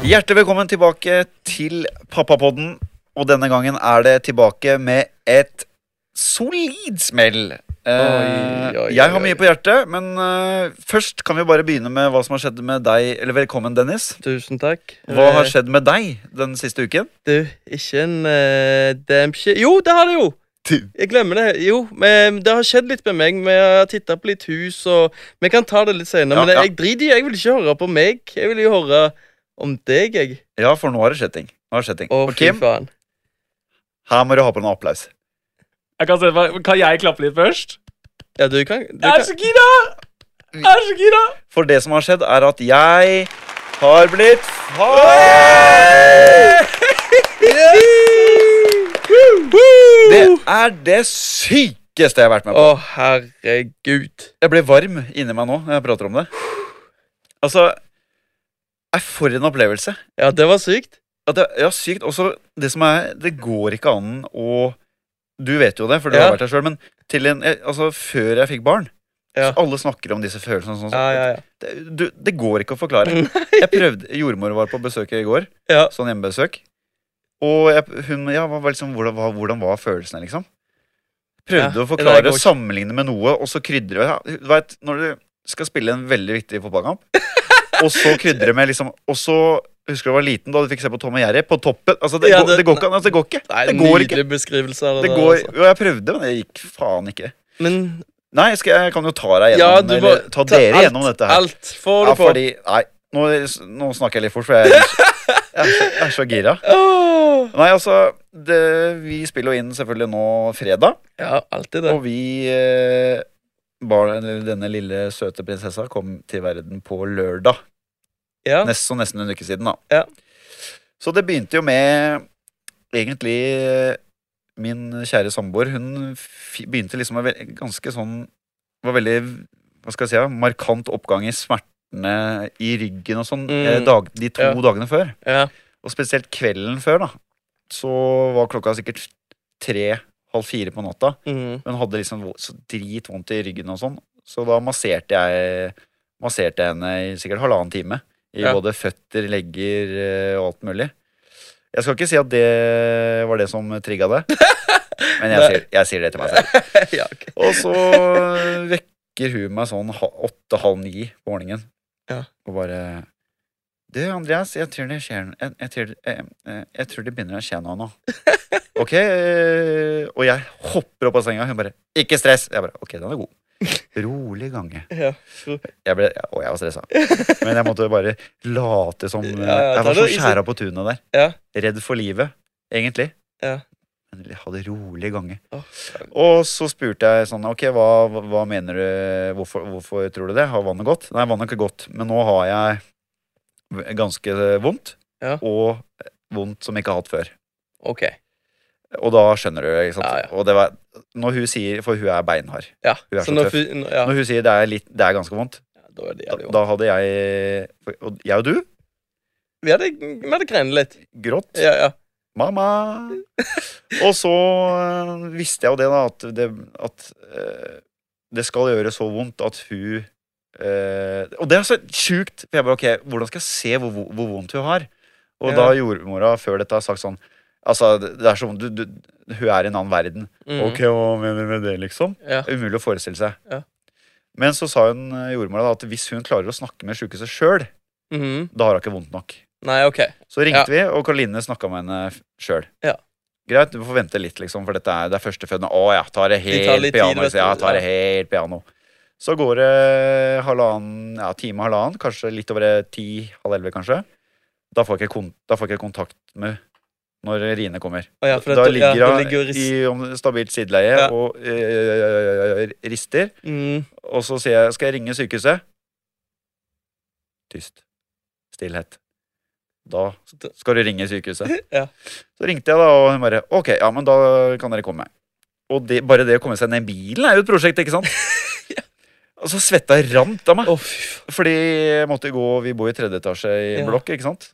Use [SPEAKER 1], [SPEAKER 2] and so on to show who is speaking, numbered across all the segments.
[SPEAKER 1] Hjertelig velkommen tilbake til Pappapodden. Og denne gangen er det tilbake med et solid smell. Eh, jeg har mye på hjertet, men eh, først kan vi bare begynne med hva som har skjedd med deg. Eller velkommen, Dennis.
[SPEAKER 2] Tusen takk.
[SPEAKER 1] Hva har
[SPEAKER 2] Eh,
[SPEAKER 1] skjedd med deg den siste uken?
[SPEAKER 2] Du, ikke en uh, dempsje Jo, det har det jo! Jeg glemmer det. Jo, men det har skjedd litt med meg. Vi har titta på litt hus, og vi kan ta det litt senere.
[SPEAKER 1] Ja,
[SPEAKER 2] men
[SPEAKER 1] ja.
[SPEAKER 2] jeg driter i Jeg vil ikke høre på meg. Jeg vil jo høre om deg, jeg.
[SPEAKER 1] Ja, for nå har det skjedd ting. Nå har det skjedd ting.
[SPEAKER 2] Å,
[SPEAKER 1] Og
[SPEAKER 2] fy
[SPEAKER 1] Kim,
[SPEAKER 2] faen.
[SPEAKER 1] her må du ha på noen applaus.
[SPEAKER 3] Jeg kan, se, hva- kan jeg klappe litt først?
[SPEAKER 2] Ja, du kan, du
[SPEAKER 3] Jeg er
[SPEAKER 2] kan.
[SPEAKER 3] så gira! Jeg er så gira!
[SPEAKER 1] For det som har skjedd, er at jeg har blitt far! Det er det sykeste jeg har vært med på.
[SPEAKER 2] Å, herregud.
[SPEAKER 1] Jeg ble varm inni meg nå når jeg prater om det. Altså er For en opplevelse.
[SPEAKER 2] Ja, det var sykt.
[SPEAKER 1] Ja, det, ja, sykt. Også det som er Det går ikke an å Du vet jo det, for du
[SPEAKER 2] Ja.
[SPEAKER 1] har vært der sjøl, men til en, altså, før jeg fikk barn
[SPEAKER 2] Ja.
[SPEAKER 1] så Alle snakker om disse følelsene. Sånn,
[SPEAKER 2] Ja, ja, ja.
[SPEAKER 1] Det, du, det går ikke å forklare. Jeg prøvde, Jordmor var på besøk i går.
[SPEAKER 2] Ja.
[SPEAKER 1] Sånn hjemmebesøk. Og jeg, hun ja, var liksom, hvordan, hvordan var følelsene, liksom? Prøvde å forklare, sammenligne med noe, og så krydre Du vet, når du skal spille en veldig viktig fotballkamp, og så krydre med liksom Og så Husker du var liten da du fikk se på Tom og Jerry? På toppen. Altså, det,
[SPEAKER 2] Ja,
[SPEAKER 1] går,
[SPEAKER 2] det-
[SPEAKER 1] det går ikke. Altså, det går ikke.
[SPEAKER 2] Nei,
[SPEAKER 1] det går ikke.
[SPEAKER 2] Beskrivelse av det.
[SPEAKER 1] Det går,
[SPEAKER 2] altså.
[SPEAKER 1] jo, jeg prøvde, men det gikk faen ikke.
[SPEAKER 2] Men
[SPEAKER 1] Nei, skal, jeg kan jo ta deg
[SPEAKER 2] ja,
[SPEAKER 1] gjennom
[SPEAKER 2] du
[SPEAKER 1] Eller
[SPEAKER 2] ta,
[SPEAKER 1] ta dere
[SPEAKER 2] alt,
[SPEAKER 1] gjennom dette her.
[SPEAKER 2] Alt får
[SPEAKER 1] Ja,
[SPEAKER 2] du på.
[SPEAKER 1] fordi Nei, nå, nå snakker jeg litt fort, for jeg, jeg, så, jeg er så gira.
[SPEAKER 2] Oh.
[SPEAKER 1] Nei, altså det, Vi spiller jo inn selvfølgelig nå fredag,
[SPEAKER 2] Ja, alltid det.
[SPEAKER 1] og vi eh, eller Denne lille søte prinsessa kom til verden på lørdag.
[SPEAKER 2] Ja.
[SPEAKER 1] Nest, så nesten en uke siden, da.
[SPEAKER 2] Ja.
[SPEAKER 1] Så det begynte jo med egentlig min kjære samboer. Hun begynte liksom med ganske sånn Var veldig hva skal jeg si, ja, markant oppgang i smertene i ryggen og sånn
[SPEAKER 2] Mm.
[SPEAKER 1] eh, dag, de to
[SPEAKER 2] Ja.
[SPEAKER 1] dagene før.
[SPEAKER 2] Ja.
[SPEAKER 1] Og spesielt kvelden før, da. Så var klokka sikkert tre-halv fire på natta.
[SPEAKER 2] Mm.
[SPEAKER 1] Hun hadde liksom så dritvondt i ryggen og sånn. Så da masserte jeg Masserte jeg henne i sikkert halvannen time. I
[SPEAKER 2] Ja.
[SPEAKER 1] både føtter, legger eh, og alt mulig. Jeg skal ikke si at det var det som trigga det, men jeg sier, jeg sier det til meg selv.
[SPEAKER 2] ja, okay.
[SPEAKER 1] Og så vekker hun meg sånn ha- åtte-halv ni på morgenen.
[SPEAKER 2] Ja.
[SPEAKER 1] Og bare Du, Andreas, jeg tror det skjer jeg, jeg, tror, jeg, jeg, jeg tror det begynner å skje noe nå. Ok, og jeg hopper opp av senga. Hun bare 'Ikke stress!' Jeg bare 'Ok, den er god'. Rolig gange.
[SPEAKER 2] Ja.
[SPEAKER 1] Jeg ble, og jeg var stressa. Men jeg måtte bare late som
[SPEAKER 2] Ja, ja,
[SPEAKER 1] Jeg var så skjæra på tunet der.
[SPEAKER 2] Ja.
[SPEAKER 1] Redd for livet, egentlig.
[SPEAKER 2] Ja.
[SPEAKER 1] Men jeg hadde rolig gange. Og så spurte jeg sånn Ok, hva, hva- mener du hvorfor, hvorfor tror du det? Har vannet gått? Nei, vannet har ikke gått. Men nå har jeg ganske vondt.
[SPEAKER 2] Ja.
[SPEAKER 1] Og vondt som jeg ikke har hatt før.
[SPEAKER 2] Ok.
[SPEAKER 1] Og da skjønner du, ikke sant?
[SPEAKER 2] Ja, ja.
[SPEAKER 1] Og det var Når hun sier For hun er beinhard.
[SPEAKER 2] Ja.
[SPEAKER 1] Hun er
[SPEAKER 2] så
[SPEAKER 1] så
[SPEAKER 2] når
[SPEAKER 1] tøff.
[SPEAKER 2] ja.
[SPEAKER 1] Når hun sier det er, litt, det er ganske vondt,
[SPEAKER 2] ja, da er det jævlig vondt.
[SPEAKER 1] da hadde jeg Og jeg og du
[SPEAKER 2] Vi hadde, vi hadde grenet litt.
[SPEAKER 1] grått.
[SPEAKER 2] Ja, ja.
[SPEAKER 1] Mamma! Og så øh, visste jeg jo det, da, at det, at øh, det skal gjøre så vondt at hun øh, Og det er så sjukt! For jeg bare, ok, Hvordan skal jeg se hvor hvor vondt hun har? Og
[SPEAKER 2] Ja.
[SPEAKER 1] da jordmora før dette har sagt sånn Altså, det er som du, du, Hun er i en annen verden.
[SPEAKER 2] Mm.
[SPEAKER 1] Ok, hva mener du med det, liksom?
[SPEAKER 2] Ja.
[SPEAKER 1] Umulig å forestille seg.
[SPEAKER 2] Ja.
[SPEAKER 1] Men så sa hun øh, jordmora da, at hvis hun klarer å snakke med sjukehuset sjøl,
[SPEAKER 2] mm.
[SPEAKER 1] da har hun ikke vondt nok.
[SPEAKER 2] Nei, ok.
[SPEAKER 1] Så ringte vi, og Karoline snakka med henne sjøl.
[SPEAKER 2] Ja.
[SPEAKER 1] Greit, du får vente litt, liksom, for dette er, det er førstefødende. Å ja, tar det
[SPEAKER 2] De
[SPEAKER 1] helt
[SPEAKER 2] tar
[SPEAKER 1] piano. tid, ja,
[SPEAKER 2] du.
[SPEAKER 1] tar det helt piano. Så går det halvannen, ja, time halvannen, kanskje litt over eh, ti, halv elleve, kanskje. Da får, jeg ikke jeg ikke kontakt med når Rine kommer.
[SPEAKER 2] Å ja,
[SPEAKER 1] da
[SPEAKER 2] dette-
[SPEAKER 1] ligger hun
[SPEAKER 2] ja,
[SPEAKER 1] i stabilt sideleie
[SPEAKER 2] Ja.
[SPEAKER 1] og øh, rister.
[SPEAKER 2] Mm.
[SPEAKER 1] Og så sier jeg 'skal jeg ringe sykehuset'? Tyst. Stillhet. Da skal du ringe sykehuset.
[SPEAKER 2] Ja.
[SPEAKER 1] Så ringte jeg, da, og hun bare 'ok, ja, men da kan dere komme'. Og det, bare det å komme seg ned i bilen er jo et prosjekt, ikke sant? Og så svetta rant av meg.
[SPEAKER 2] Oh.
[SPEAKER 1] Fordi jeg måtte gå, vi bor i tredje etasje i
[SPEAKER 2] Ja.
[SPEAKER 1] blokk, ikke sant?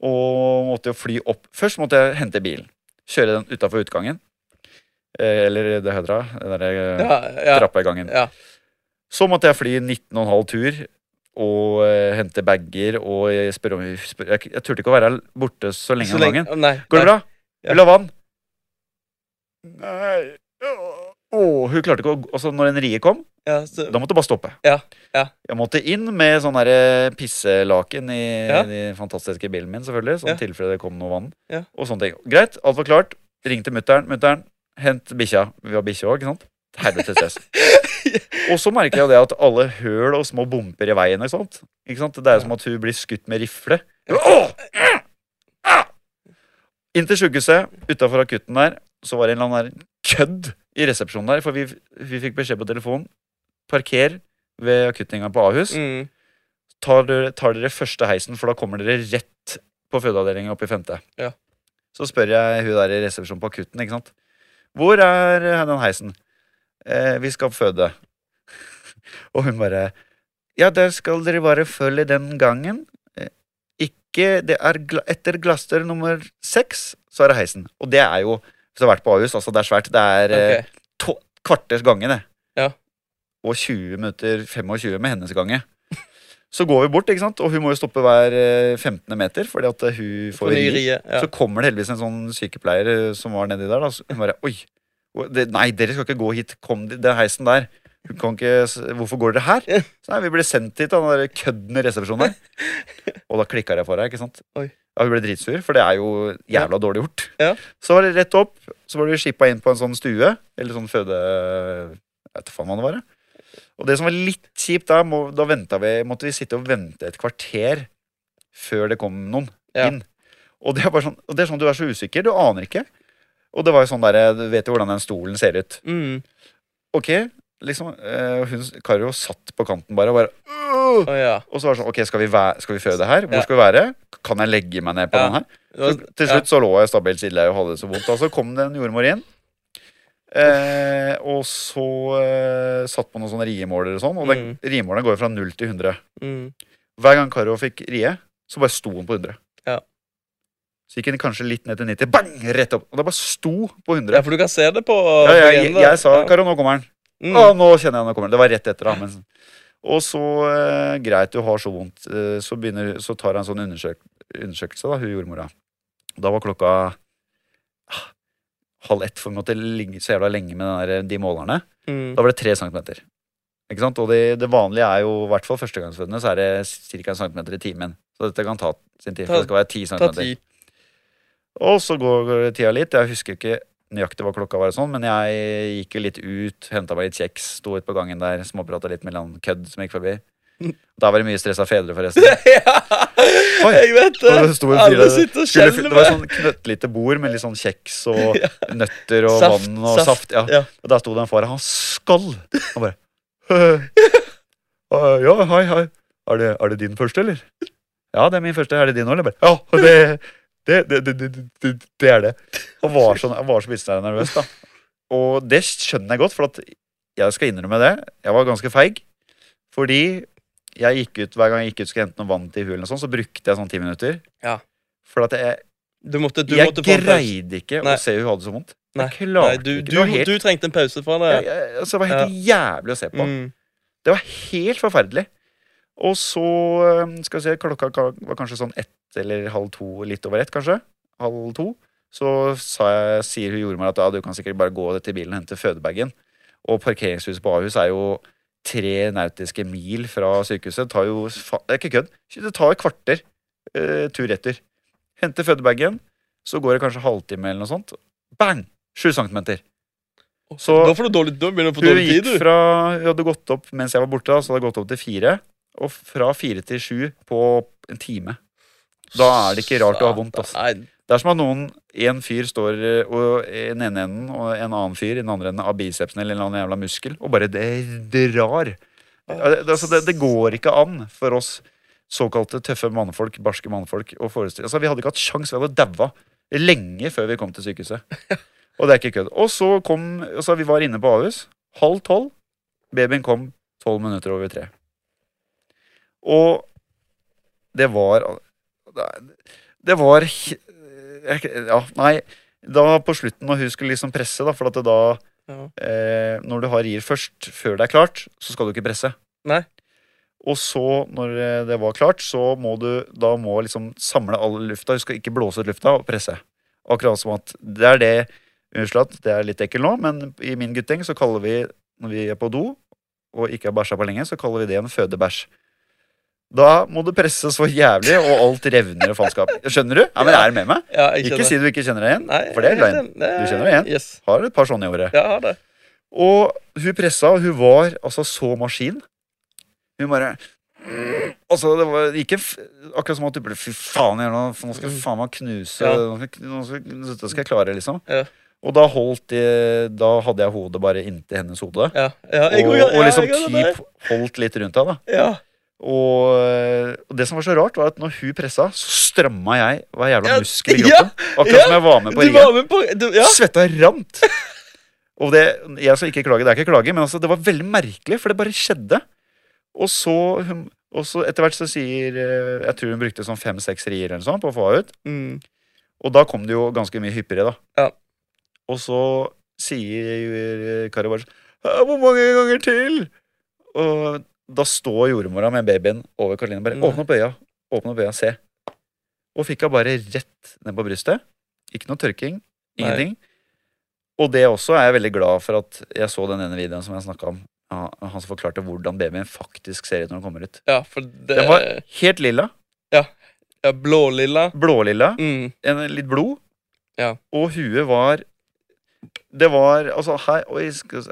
[SPEAKER 1] Og måtte jo fly opp. Først måtte jeg hente bilen. Kjøre den utafor utgangen. Eh, eller det heter det, den der
[SPEAKER 2] Ja, ja.
[SPEAKER 1] trappegangen. i gangen.
[SPEAKER 2] Ja.
[SPEAKER 1] Så måtte jeg fly 19,5 tur og eh, hente bager og jeg spør om spør, jeg, jeg turte ikke å være borte så lenge
[SPEAKER 2] Så
[SPEAKER 1] om
[SPEAKER 2] lenge-
[SPEAKER 1] gangen.
[SPEAKER 2] Nei.
[SPEAKER 1] Går det
[SPEAKER 2] nei.
[SPEAKER 1] bra?
[SPEAKER 2] Ja.
[SPEAKER 1] Vil du ha vann? Nei Åh, hun klarte ikke å Altså, når en rie kom,
[SPEAKER 2] Ja, så,
[SPEAKER 1] da måtte du bare stoppe.
[SPEAKER 2] Ja, ja.
[SPEAKER 1] Jeg måtte inn med sånn derre pisselaken i den fantastiske bilen min, selvfølgelig. Sånn
[SPEAKER 2] Ja.
[SPEAKER 1] tilfelle det kom noe vann.
[SPEAKER 2] Ja.
[SPEAKER 1] Og sånne ting. Greit, alt var klart. Ringte mutter'n. Mutter'n, hent bikkja. Vi har bikkje òg, ikke sant? Helvete stress. og så merker jeg det at alle høl og små bumper i veien og sånt. Ikke sant? Det er som at hun blir skutt med rifle. Ah! Inn til sjukehuset, utafor akutten der, så var det en eller annen kødd i resepsjonen der. For vi, vi fikk beskjed på telefon parker ved akuttinga på Ahus.
[SPEAKER 2] mm,
[SPEAKER 1] Tar dere, tar dere første heisen, for da kommer dere rett på fødeavdelinga opp i femte.
[SPEAKER 2] Ja.
[SPEAKER 1] Så spør jeg hun der i resepsjonen på akutten, ikke sant. Hvor er den heisen? Eh, vi skal føde. Og hun bare Ja, der skal dere bare følge den gangen. Eh, ikke Det er etter glassdør nummer seks, så er det heisen. Og det er jo Hvis du har vært på Ahus, altså det er svært. Det er
[SPEAKER 2] okay.
[SPEAKER 1] to, kvarters gange, det.
[SPEAKER 2] Ja.
[SPEAKER 1] Og 20 minutter 25 med hennes gange. Så går vi bort, ikke sant? og hun må jo stoppe hver eh, 15. meter fordi at eh, hun får ri.
[SPEAKER 2] Ja.
[SPEAKER 1] Så kommer det heldigvis en sånn sykepleier eh, som var nedi der. Da. Så hun bare Oi! det, nei, dere skal ikke gå hit. Kom, den det heisen der. Hun kan ikke, Hvorfor går dere her? Så nei, Vi ble sendt hit av den der kødden i resepsjonen der. Og da klikka jeg for deg, ikke sant?
[SPEAKER 2] Oi.
[SPEAKER 1] Ja, Hun ble dritsur, for det er jo jævla dårlig gjort.
[SPEAKER 2] Ja.
[SPEAKER 1] Så var det rett opp. Så var det skippa inn på en sånn stue. Eller sånn føde... Jeg vet faen hva det var. Og det som var litt kjipt da, må, da vi, måtte vi sitte og vente et kvarter før det kom noen
[SPEAKER 2] Ja.
[SPEAKER 1] inn. Og det er bare sånn, og det er sånn du er så usikker. Du aner ikke. Og det var jo sånn der, Du vet jo hvordan den stolen ser ut.
[SPEAKER 2] Mm.
[SPEAKER 1] Ok, liksom eh, hun, Karo satt på kanten bare og bare!
[SPEAKER 2] Å ja.
[SPEAKER 1] Og så var det sånn Ok, skal vi, skal vi føde her? Hvor
[SPEAKER 2] Ja.
[SPEAKER 1] skal vi være? Kan jeg legge meg ned på
[SPEAKER 2] Ja.
[SPEAKER 1] den her? Så, til slutt så lå jeg stabilt stille og hadde det så vondt. Og så kom det en jordmor inn. Eh, og så eh, satt på noen sånne riemåler og sånn. Og den, riemåleren går fra 0 til 100.
[SPEAKER 2] Mm.
[SPEAKER 1] Hver gang Karo fikk rie, så bare sto hun på 100.
[SPEAKER 2] Ja.
[SPEAKER 1] Så gikk hun kanskje litt ned til 90. Bang! Rett opp. Og det bare sto på 100.
[SPEAKER 2] ja, for du kan se det på
[SPEAKER 1] Ja,
[SPEAKER 2] på
[SPEAKER 1] jeg, jeg, jeg sa. 'Karo, nå kommer han'.
[SPEAKER 2] Mm.
[SPEAKER 1] Å, nå kjenner jeg nå kommer den. Det var rett etter. da men, Og så, eh, greit, du har så vondt, eh, så, begynner, så tar jeg en sånn undersøk, undersøkelse, da, hun jordmora. Da var klokka ah, halv ett, for vi måtte ligge så jævla lenge med der, de målerne.
[SPEAKER 2] Mm.
[SPEAKER 1] Da var det tre centimeter. Ikke sant? Og det, det vanlige er jo, i hvert fall førstegangsfødende, så er det ca. en centimeter i timen. Så dette kan ta sin tid, for det skal være ti
[SPEAKER 2] Ta
[SPEAKER 1] centimeter. Og så går tida litt. Jeg husker ikke nøyaktig hva klokka var, og sånn, men jeg gikk jo litt ut, henta meg litt kjeks, sto ute på gangen der, småprata litt med en kødd som gikk forbi. Da var det mye stressa fedre, forresten.
[SPEAKER 2] ja,
[SPEAKER 1] Oi.
[SPEAKER 2] jeg vet det.
[SPEAKER 1] Det sto en fyr
[SPEAKER 2] Alle
[SPEAKER 1] der-
[SPEAKER 2] sitter og
[SPEAKER 1] Skulle, det var sånn knøttlite bord med litt sånn kjeks og nøtter og
[SPEAKER 2] Saft,
[SPEAKER 1] vann og
[SPEAKER 2] saft,
[SPEAKER 1] saft. ja.
[SPEAKER 2] ja.
[SPEAKER 1] Og der sto det en far, han skal! Han bare uh, Ja, hei, hei. Er det, er det din første, eller? Ja, det er min første. Er det din òg, eller? Ja, det, det, det, det, det, er det. Og var så, han var så bitte nervøs, da. Og det skjønner jeg godt, for at jeg skal innrømme det. Jeg var ganske feig. Fordi jeg gikk ut, hver gang jeg gikk ut skulle hente noe vann til hulen, og sånn, så brukte jeg sånn ti minutter.
[SPEAKER 2] Ja.
[SPEAKER 1] For at jeg,
[SPEAKER 2] Du måtte, du
[SPEAKER 1] jeg
[SPEAKER 2] måtte
[SPEAKER 1] greide ikke
[SPEAKER 2] Nei.
[SPEAKER 1] å se hun hadde så vondt.
[SPEAKER 2] Nei.
[SPEAKER 1] Jeg klarte
[SPEAKER 2] Nei, du,
[SPEAKER 1] ikke.
[SPEAKER 2] du,
[SPEAKER 1] helt,
[SPEAKER 2] du trengte en pause fra det.
[SPEAKER 1] jeg, jeg, altså, det var helt jævlig å se på.
[SPEAKER 2] Mm.
[SPEAKER 1] Det var helt forferdelig. Og så skal vi se, klokka var kanskje sånn ett eller halv to, litt over ett, kanskje. Halv to. Så sa jeg, sier hun jordmor at ja, du kan sikkert bare gå til bilen og hente fødebagen. Og parkeringshuset på Ahus er jo tre nautiske mil fra sykehuset. Det tar jo Det er ikke kødd. Det tar et kvarter uh, tur-retur. Hente fødebagen, så går det kanskje halvtime eller noe sånt. Bang! Sju centimeter. Så-
[SPEAKER 2] da får du dårlig, da begynner du å få dårlig tid, du.
[SPEAKER 1] fra Hun hadde gått opp mens jeg var borte, da, så hadde hun gått opp til fire. Og fra fire til sju på en time. Da er det ikke rart å ha vondt.
[SPEAKER 2] Altså.
[SPEAKER 1] Det er som at noen, en fyr står eh, og, i den ene enden, og en annen fyr i den andre enden av bicepsen eller en eller annen jævla muskel, og bare det drar. Det, altså, det, det går ikke an for oss såkalte tøffe mannfolk, barske mannfolk, å forestille altså, Vi hadde ikke hatt sjans, vi hadde daua lenge før vi kom til sykehuset. Og det er ikke kødd. Og så kom altså, Vi var inne på Ahus. Halv tolv. Babyen kom tolv minutter over tre. Og det var Det var Ja, nei. Da på slutten, når hun skulle liksom presse, da, for at det da
[SPEAKER 2] Ja.
[SPEAKER 1] eh, Når du har rier først, før det er klart, så skal du ikke presse.
[SPEAKER 2] Nei.
[SPEAKER 1] Og så, når eh, det var klart, så må du da må liksom samle all lufta. Du skal ikke blåse ut lufta og presse. Akkurat som at det er det Unnskyld at det er litt ekkelt nå, men i min gutting så kaller vi, når vi er på do og ikke har bæsja på lenge, så kaller vi det en fødebæsj. Da må du presse så jævlig, og alt revner og faenskap. Skjønner du? Ja, men Er du med meg?
[SPEAKER 2] Ja, jeg
[SPEAKER 1] Ikke
[SPEAKER 2] kjenner.
[SPEAKER 1] si du ikke kjenner deg igjen,
[SPEAKER 2] Nei,
[SPEAKER 1] for det er
[SPEAKER 2] jeg
[SPEAKER 1] løgn. Du kjenner deg igjen?
[SPEAKER 2] Yes.
[SPEAKER 1] Har et par sånne i året.
[SPEAKER 2] Ja, jeg har det.
[SPEAKER 1] Og hun pressa, og hun var altså så maskin. Hun bare Altså, det var ikke akkurat som at du ble Fy faen, jeg, nå, nå skal jeg faen meg knuse
[SPEAKER 2] Ja.
[SPEAKER 1] nå skal, nå skal, nå skal jeg klare, liksom.
[SPEAKER 2] Ja.
[SPEAKER 1] Og da holdt de, Da hadde jeg hodet bare inntil hennes hode.
[SPEAKER 2] Ja, ja, jeg
[SPEAKER 1] og, og liksom
[SPEAKER 2] jeg
[SPEAKER 1] typ holdt litt rundt henne. da
[SPEAKER 2] Ja.
[SPEAKER 1] Og, og det som var så rart, var at når hun pressa, så stramma jeg hver jævla
[SPEAKER 2] Ja,
[SPEAKER 1] muskel i
[SPEAKER 2] ja,
[SPEAKER 1] kroppen. Akkurat
[SPEAKER 2] ja,
[SPEAKER 1] som jeg var med på ringen.
[SPEAKER 2] Ja.
[SPEAKER 1] Svetta rant. Og det, jeg skal ikke klage, det er ikke klage, men altså, det var veldig merkelig, for det bare skjedde. Og så, hun, og så etter hvert så sier eh, Jeg tror hun brukte sånn fem-seks rier eller sånt på å få henne ut.
[SPEAKER 2] Mm.
[SPEAKER 1] Og da kom det jo ganske mye hyppigere, da.
[SPEAKER 2] Ja.
[SPEAKER 1] Og så sier Kari bare sånn Hvor mange ganger til? Og da står jordmora med babyen over Karoline bare Åpne opp øya. Åpne opp øya, se. Og fikk henne bare rett ned på brystet. Ikke noe tørking. Ingenting. Og det også er jeg veldig glad for at jeg så den ene videoen som jeg snakka om. Ja, han som forklarte hvordan babyen faktisk ser ut når den kommer ut.
[SPEAKER 2] ja, for det
[SPEAKER 1] Den var helt lilla.
[SPEAKER 2] ja, Blålilla.
[SPEAKER 1] Blålilla.
[SPEAKER 2] Mm.
[SPEAKER 1] en, litt blod.
[SPEAKER 2] Ja.
[SPEAKER 1] Og huet var Det var altså her, oi,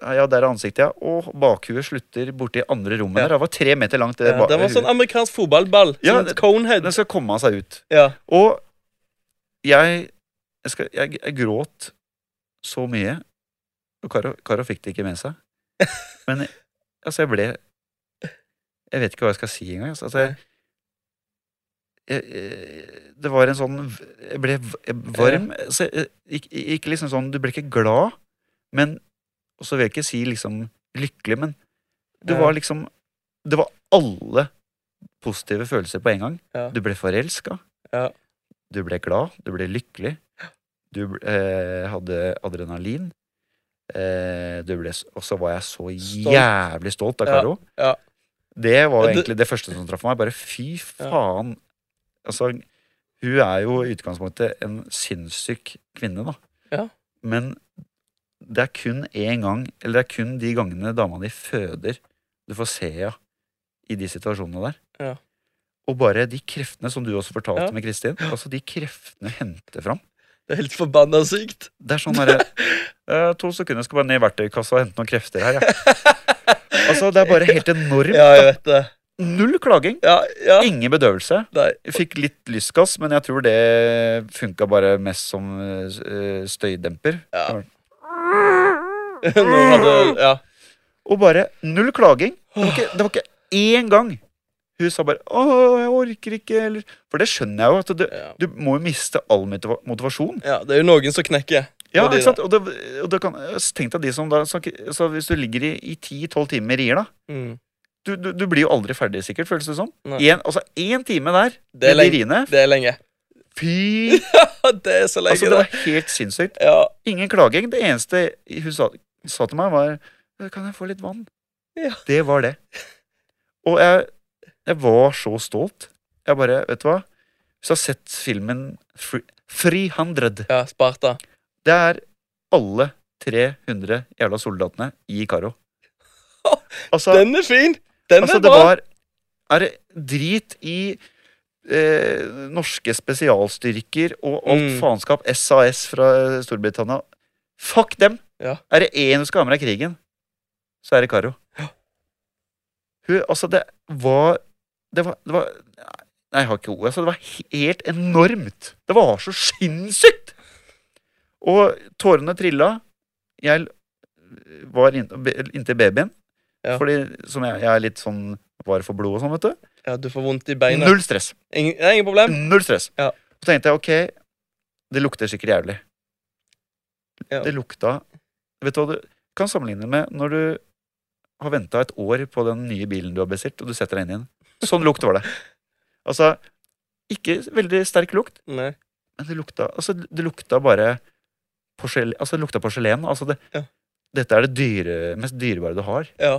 [SPEAKER 1] Ja, der er ansiktet, ja. Og bakhuet slutter borti andre rommet
[SPEAKER 2] Ja.
[SPEAKER 1] der. Det var tre meter langt. Det,
[SPEAKER 2] Ja, det var sånn amerikansk fotballball.
[SPEAKER 1] Ja,
[SPEAKER 2] Sånn conehead.
[SPEAKER 1] Den skal komme seg ut.
[SPEAKER 2] Ja.
[SPEAKER 1] Og jeg jeg, skal, jeg jeg gråt så mye. Og Karo, Karo fikk det ikke med seg. Men altså, jeg ble Jeg vet ikke hva jeg skal si engang. Altså, jeg, det var en sånn Jeg ble varm. Altså, jeg- ikke, ikke liksom sånn Du ble ikke glad, men Og så vil jeg ikke si liksom lykkelig, men det
[SPEAKER 2] Ja.
[SPEAKER 1] var liksom Det var alle positive følelser på en gang.
[SPEAKER 2] Ja.
[SPEAKER 1] Du ble forelska.
[SPEAKER 2] Ja.
[SPEAKER 1] Du ble glad. Du ble lykkelig. Du eh, hadde adrenalin. Eh, du ble, og så var jeg så
[SPEAKER 2] Stolt.
[SPEAKER 1] jævlig stolt av Karo.
[SPEAKER 2] ja.
[SPEAKER 1] Det var egentlig det første som traff meg. Bare fy faen. Altså, hun er jo i utgangspunktet en sinnssyk kvinne, da.
[SPEAKER 2] Ja.
[SPEAKER 1] Men det er kun én gang, eller det er kun de gangene dama di føder, du får se henne i de situasjonene der.
[SPEAKER 2] Ja.
[SPEAKER 1] Og bare de kreftene som du også fortalte
[SPEAKER 2] Ja.
[SPEAKER 1] med Kristin, altså de kreftene henter fram.
[SPEAKER 2] Det er helt forbanna sykt.
[SPEAKER 1] Det er sånn derre uh, To sekunder, skal bare ned i verktøykassa og hente noen krefter her, jeg. Altså, det er bare helt enormt.
[SPEAKER 2] Ja, jeg vet det.
[SPEAKER 1] Null klaging.
[SPEAKER 2] Ja, ja.
[SPEAKER 1] Ingen bedøvelse.
[SPEAKER 2] Nei.
[SPEAKER 1] Fikk litt lystgass, men jeg tror det funka bare mest som eh, støydemper.
[SPEAKER 2] Ja. Nå hadde Ja.
[SPEAKER 1] Og bare null klaging. Det var ikke, det var ikke én gang hun sa bare 'Å, jeg orker ikke', eller For det skjønner jeg jo. at du,
[SPEAKER 2] Ja.
[SPEAKER 1] du må jo miste all motivasjon.
[SPEAKER 2] ja, det er jo noen som knekker.
[SPEAKER 1] Ja, ikke sant? Og det, og det kan, Tenk deg de som da så, så Hvis du ligger i- i ti-tolv timer med rier, da.
[SPEAKER 2] Mm.
[SPEAKER 1] Du, du, du blir jo aldri ferdig, sikkert, føles det som. En, altså én time der
[SPEAKER 2] Det er lenge. Det er lenge.
[SPEAKER 1] Fy!
[SPEAKER 2] det er så lenge,
[SPEAKER 1] Altså, det var helt sinnssykt.
[SPEAKER 2] Ja.
[SPEAKER 1] Ingen klaging. Det eneste hun sa, sa til meg, var Kan jeg få litt vann?
[SPEAKER 2] Ja.
[SPEAKER 1] Det var det. Og jeg, jeg var så stolt. Jeg bare Vet du hva? Hvis du har sett filmen Free- 300
[SPEAKER 2] ja, Sparta.
[SPEAKER 1] Det er alle 300 jævla soldatene i Karo. Altså,
[SPEAKER 2] Den er fin! Den
[SPEAKER 1] altså det var Er det drit i eh, norske spesialstyrker og alt
[SPEAKER 2] Mm.
[SPEAKER 1] faenskap. SAS fra Storbritannia. Fuck dem!
[SPEAKER 2] Ja.
[SPEAKER 1] Er det én du skal ha med deg i krigen, så er det Karo. Hun, altså, det var Det var, det var Nei, jeg har ikke ord. Altså, det var helt enormt. Det var så sinnssykt! Og tårene trilla. Jeg var inn- inntil babyen.
[SPEAKER 2] Ja.
[SPEAKER 1] Fordi som jeg, jeg er litt sånn var for blod og sånn, vet du.
[SPEAKER 2] Ja, du får vondt i beina.
[SPEAKER 1] Null stress.
[SPEAKER 2] Ingen, ja, ingen problem.
[SPEAKER 1] Null stress.
[SPEAKER 2] Ja.
[SPEAKER 1] Så tenkte jeg ok, det lukter sikkert jævlig.
[SPEAKER 2] Ja.
[SPEAKER 1] Det lukta Vet du hva du kan sammenligne med når du har venta et år på den nye bilen du har bestilt, og du setter deg inn i den. Sånn lukt var det. Altså, ikke veldig sterk lukt,
[SPEAKER 2] Nei.
[SPEAKER 1] men det lukta Altså, det lukta bare porselen Altså, det lukta porselen. Altså, det,
[SPEAKER 2] Ja.
[SPEAKER 1] Dette er det dyre, mest dyrebare du har.
[SPEAKER 2] Ja.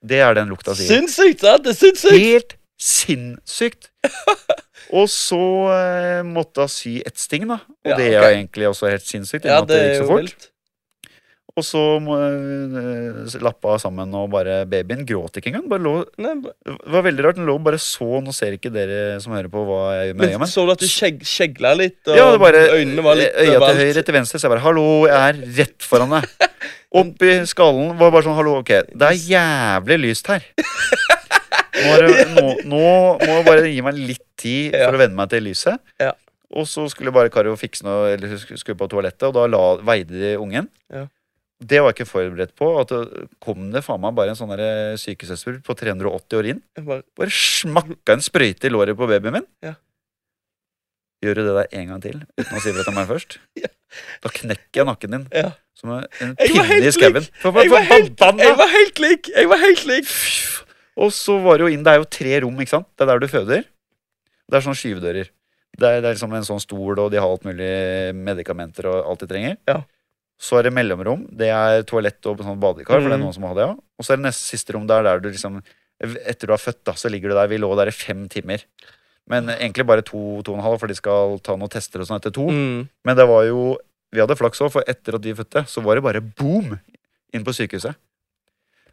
[SPEAKER 1] Det er den lukta sier.
[SPEAKER 2] Sinnssykt! sant? Det er sinnssykt!
[SPEAKER 1] Helt sinnssykt! Og så eh, måtte hun sy et sting, da. Og
[SPEAKER 2] Ja,
[SPEAKER 1] det er okay. egentlig også helt sinnssykt.
[SPEAKER 2] Ja, det
[SPEAKER 1] det gikk så
[SPEAKER 2] jo
[SPEAKER 1] fort.
[SPEAKER 2] vilt.
[SPEAKER 1] Og så eh, lappa sammen, og bare babyen gråt ikke engang. Bare lå,
[SPEAKER 2] Nei,
[SPEAKER 1] det var veldig rart. Den lå bare så Nå ser ikke dere som hører på hva jeg gjør med øya,
[SPEAKER 2] men Så du at du skjeg, skjegla litt, og
[SPEAKER 1] ja, det bare,
[SPEAKER 2] øynene var litt
[SPEAKER 1] Øya til høyre, til venstre. Så jeg bare 'hallo, jeg er rett foran deg'. Opp i skallen var bare sånn 'hallo, ok, det er jævlig lyst her'. Nå, det, nå, nå må jeg bare gi meg litt tid for å venne meg til lyset.
[SPEAKER 2] Ja.
[SPEAKER 1] Og så skulle bare Karo fikse noe, eller skulle på toalettet, og da la, veide de ungen.
[SPEAKER 2] Ja.
[SPEAKER 1] Det var jeg ikke forberedt på. At det kom det faen meg bare en sånn der sykesøster på 380 år inn.
[SPEAKER 2] Bare,
[SPEAKER 1] Bare smakka en sprøyte i låret på babyen min.
[SPEAKER 2] Ja.
[SPEAKER 1] Gjør du det der en gang til uten å si det til meg først?
[SPEAKER 2] Ja.
[SPEAKER 1] Da knekker jeg nakken din
[SPEAKER 2] ja.
[SPEAKER 1] som en pinne i skauen.
[SPEAKER 2] Jeg var helt, jeg var helt lik! Jeg var helt lik!
[SPEAKER 1] Og så var det jo inn Det er jo tre rom, ikke sant? Det er der du føder. Det er sånne skyvedører. Det er, det er liksom en sånn stol, og de har alt mulig medikamenter og alt de trenger.
[SPEAKER 2] Ja.
[SPEAKER 1] Så er det mellomrom. Det er toalett og sånn badekar, for det er
[SPEAKER 2] Mhm.
[SPEAKER 1] noen som har det. ja. Og så er det neste siste rom der, der du liksom Etter du har født, da, så ligger du der. Vi lå der i fem timer. Men egentlig bare to, to og en halv, for de skal ta noen tester og sånn etter to.
[SPEAKER 2] Mm.
[SPEAKER 1] Men det var jo Vi hadde flaks òg, for etter at vi fødte, så var det bare boom inn på sykehuset.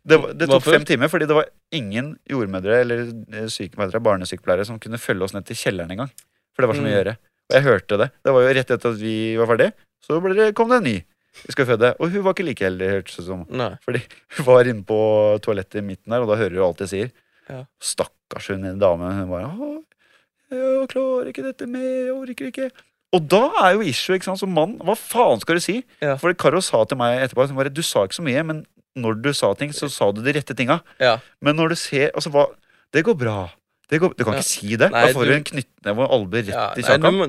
[SPEAKER 1] Det, det tok fem timer, fordi det var ingen jordmødre eller eh, sykepleiere, barnesykepleiere som kunne følge oss ned til kjelleren engang. For det var så mye å
[SPEAKER 2] Mm.
[SPEAKER 1] gjøre. Og jeg hørte det. Det var jo rett etter at vi var ferdig, så det, kom det en ny. Vi skal føde. Og hun var ikke like heldig, hørtes det som.
[SPEAKER 2] Nei.
[SPEAKER 1] Fordi hun var inne på toalettet i midten der, og da hører hun alt jeg sier.
[SPEAKER 2] Ja.
[SPEAKER 1] Stakkars hun dame. Hun bare Å, 'Jeg klarer ikke dette mer. Jeg orker ikke'. Og da er jo issue, ikke sant, som mann. Hva faen skal du si?
[SPEAKER 2] Ja.
[SPEAKER 1] For Karo sa til meg etterpå bare, Du sa ikke så mye, men når du sa ting, så sa du de rette tinga.
[SPEAKER 2] Ja.
[SPEAKER 1] Men når du ser altså, hva, Det går bra. Det går, du kan
[SPEAKER 2] Ja.
[SPEAKER 1] ikke si det.
[SPEAKER 2] Nei,
[SPEAKER 1] da får
[SPEAKER 2] du-
[SPEAKER 1] en knyttneve og albue rett
[SPEAKER 2] Ja,
[SPEAKER 1] i kjakan.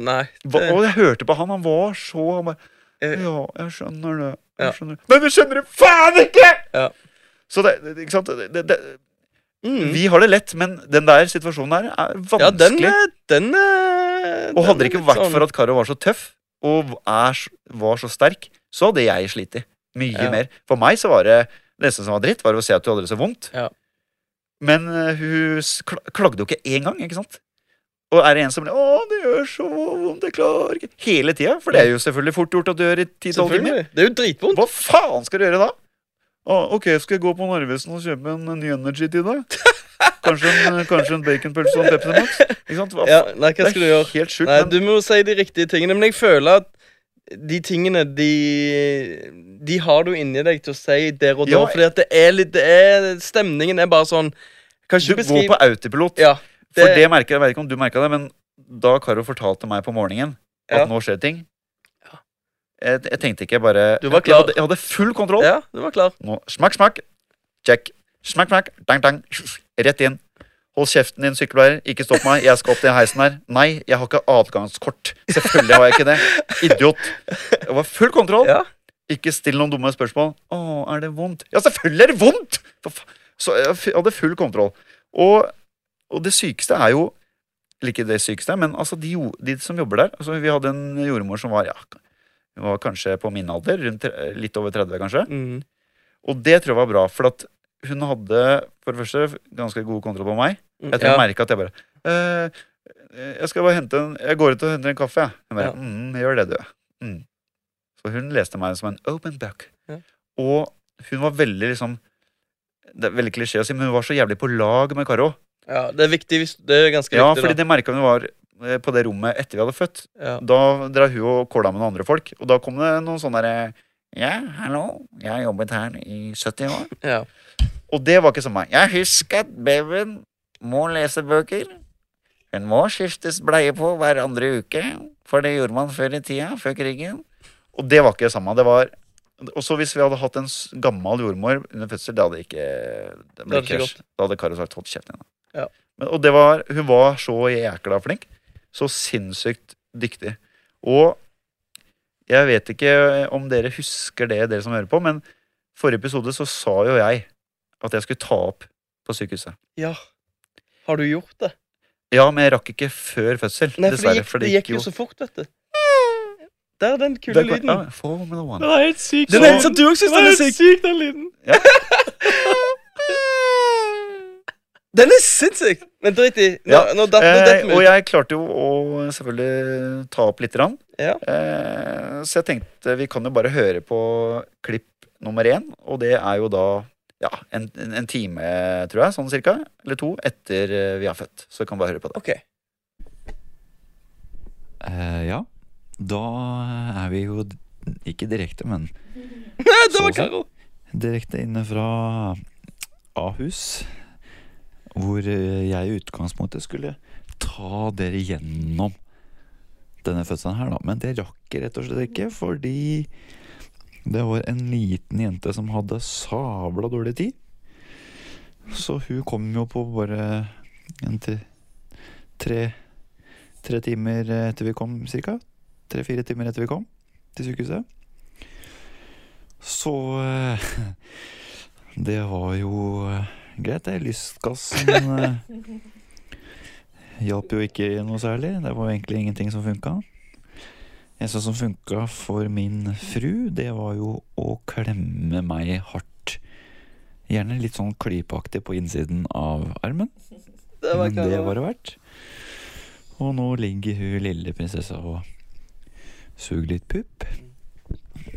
[SPEAKER 1] Og jeg hørte på han. Han var så han bare. Ja, jeg skjønner det. Jeg skjønner. Men du skjønner det faen ikke!
[SPEAKER 2] Ja.
[SPEAKER 1] Så det, ikke sant? Det, det,
[SPEAKER 2] Mm.
[SPEAKER 1] vi har det lett, men den der situasjonen der er vanskelig.
[SPEAKER 2] Ja, den, den, den, er-
[SPEAKER 1] og hadde det ikke vært
[SPEAKER 2] sånn-
[SPEAKER 1] for at Karo var så tøff og er, var så sterk, så hadde jeg slitt. Mye
[SPEAKER 2] Ja.
[SPEAKER 1] mer. For meg så var det det eneste som var dritt, var å se at du hadde det så vondt.
[SPEAKER 2] Ja.
[SPEAKER 1] Men eh, hun klagde jo ikke én gang, ikke sant? Og er det en som blir 'Å, det gjør så vondt, jeg klarer ikke' Hele tida. For det er jo selvfølgelig fort gjort at du gjør i 10-12 timer.
[SPEAKER 2] Det er jo dritvondt.
[SPEAKER 1] Hva faen skal du gjøre da? Ah, ok, skal jeg gå på Narvesen og kjøpe en ny Energy til deg? Kanskje en, kanskje en baconpølse og en Pepsi Max? Ikke sant? Hva
[SPEAKER 2] Ja, nei, hva skal du gjøre?
[SPEAKER 1] helt sjukt.
[SPEAKER 2] Nei,
[SPEAKER 1] men
[SPEAKER 2] du må jo si de riktige tingene, men jeg føler at de tingene, de De har du inni deg til å si der og da,
[SPEAKER 1] Ja,
[SPEAKER 2] fordi at det er litt det er, Stemningen er bare sånn Kan
[SPEAKER 1] du
[SPEAKER 2] ikke
[SPEAKER 1] går på autopilot.
[SPEAKER 2] Ja.
[SPEAKER 1] For
[SPEAKER 2] det-
[SPEAKER 1] det merker jeg, jeg vet ikke om du merka det, men da Karo fortalte meg på morgenen at
[SPEAKER 2] Ja.
[SPEAKER 1] nå skjer ting jeg, jeg tenkte ikke bare
[SPEAKER 2] Du var
[SPEAKER 1] jeg, hadde, jeg hadde full kontroll.
[SPEAKER 2] Ja, du var klar.
[SPEAKER 1] Nå, smakk, smakk. Check. Smakk, smakk. Dang, dang. Rett inn. Hold kjeften din, sykepleier, Ikke stopp meg. Jeg skal opp til heisen her. Nei, jeg har ikke adgangskort. Selvfølgelig har jeg ikke det. Idiot. Det var full kontroll.
[SPEAKER 2] Ja.
[SPEAKER 1] Ikke still noen dumme spørsmål. Å, er det vondt? Ja, selvfølgelig er det vondt! Så jeg hadde full kontroll. Og, og det sykeste er jo Eller ikke det sykeste, men altså de, de som jobber der altså Vi hadde en jordmor som var ja, var kanskje på min alder, rundt, litt over 30 kanskje.
[SPEAKER 2] Mm.
[SPEAKER 1] Og det tror jeg var bra, for at hun hadde for det første ganske god kontroll på meg. Jeg tror
[SPEAKER 2] ja.
[SPEAKER 1] jeg merket at jeg bare «Eh, Jeg skal bare hente en Jeg går ut og henter en kaffe, jeg. Hun bare
[SPEAKER 2] Ja.
[SPEAKER 1] mm, gjør det, du. Mm. Så hun leste meg som en open book.
[SPEAKER 2] Ja.
[SPEAKER 1] Og hun var veldig liksom Det er veldig klisjé å si, men hun var så jævlig på lag med Karo.
[SPEAKER 2] Ja, det er viktig Det er ganske
[SPEAKER 1] Ja,
[SPEAKER 2] viktig,
[SPEAKER 1] fordi
[SPEAKER 2] da.
[SPEAKER 1] det merka hun var eh, på det rommet etter vi hadde født.
[SPEAKER 2] Ja.
[SPEAKER 1] Da drev hun og kåla med noen andre folk, og da kom det noen sånne derre Ja, hallo, jeg har jobbet her i 70 år.
[SPEAKER 2] Ja.
[SPEAKER 1] Og det var ikke som meg. Jeg husker at babyen må lese bøker. Hun må skiftes bleie på hver andre uke, for det gjorde man før i tida, før krigen. Og det var ikke det samme. Det var Og så hvis vi hadde hatt en gammel jordmor under fødsel, det hadde ikke det ble
[SPEAKER 2] hadde ikke
[SPEAKER 1] krasj. Da hadde Karo sagt 'hold kjeften din'. Da».
[SPEAKER 2] Ja.
[SPEAKER 1] Men, og det var Hun var så jækla flink. Så sinnssykt dyktig. Og jeg vet ikke om dere husker det, dere som hører på, men forrige episode så sa jo jeg at jeg skulle ta opp på sykehuset.
[SPEAKER 2] ja. Har du gjort det?
[SPEAKER 1] Ja, men jeg rakk ikke før fødsel,
[SPEAKER 2] Nei, for
[SPEAKER 1] dessverre.
[SPEAKER 2] det gikk, det gikk jo så fort, vet du. Der er den kule lyden.
[SPEAKER 1] Ja, Formula One.
[SPEAKER 3] var helt sykt.
[SPEAKER 2] Den helt du også
[SPEAKER 3] Det
[SPEAKER 2] den,
[SPEAKER 3] var
[SPEAKER 2] den er
[SPEAKER 3] helt
[SPEAKER 2] syk.
[SPEAKER 3] syk, den lyden.
[SPEAKER 2] Den er sinnssyk! Men drit i. Nå,
[SPEAKER 1] Ja,
[SPEAKER 2] nå datt nå
[SPEAKER 1] Eh,
[SPEAKER 2] detter vi
[SPEAKER 1] og jeg klarte jo å selvfølgelig ta opp lite grann.
[SPEAKER 2] Ja.
[SPEAKER 1] Eh, så jeg tenkte vi kan jo bare høre på klipp nummer én, og det er jo da ja, en, en, en time, tror jeg, sånn cirka, eller to, etter eh, vi er født. Så vi kan bare høre på det.
[SPEAKER 2] OK.
[SPEAKER 1] Eh, ja, da er vi jo ikke direkte, men
[SPEAKER 2] det
[SPEAKER 1] Så
[SPEAKER 2] var. Karo.
[SPEAKER 1] direkte inne fra Ahus. Hvor eh, jeg i utgangspunktet skulle ta dere gjennom denne fødselen her, da. Men det rakk jeg rett og slett ikke, fordi det var en liten jente som hadde sabla dårlig tid. Så hun kom jo på bare til tre, tre timer etter vi kom, cirka. Tre-fire timer etter vi kom til sykehuset. Så eh, det var jo eh, greit, det. Lystgassen eh, hjalp jo ikke noe særlig. Det var egentlig ingenting som funka. eneste som funka for min fru, det var jo å klemme meg hardt. Gjerne litt sånn klypeaktig på innsiden av armen.
[SPEAKER 2] Det var
[SPEAKER 1] Men det var det verdt. Og nå ligger hun lille prinsessa og suger litt pupp.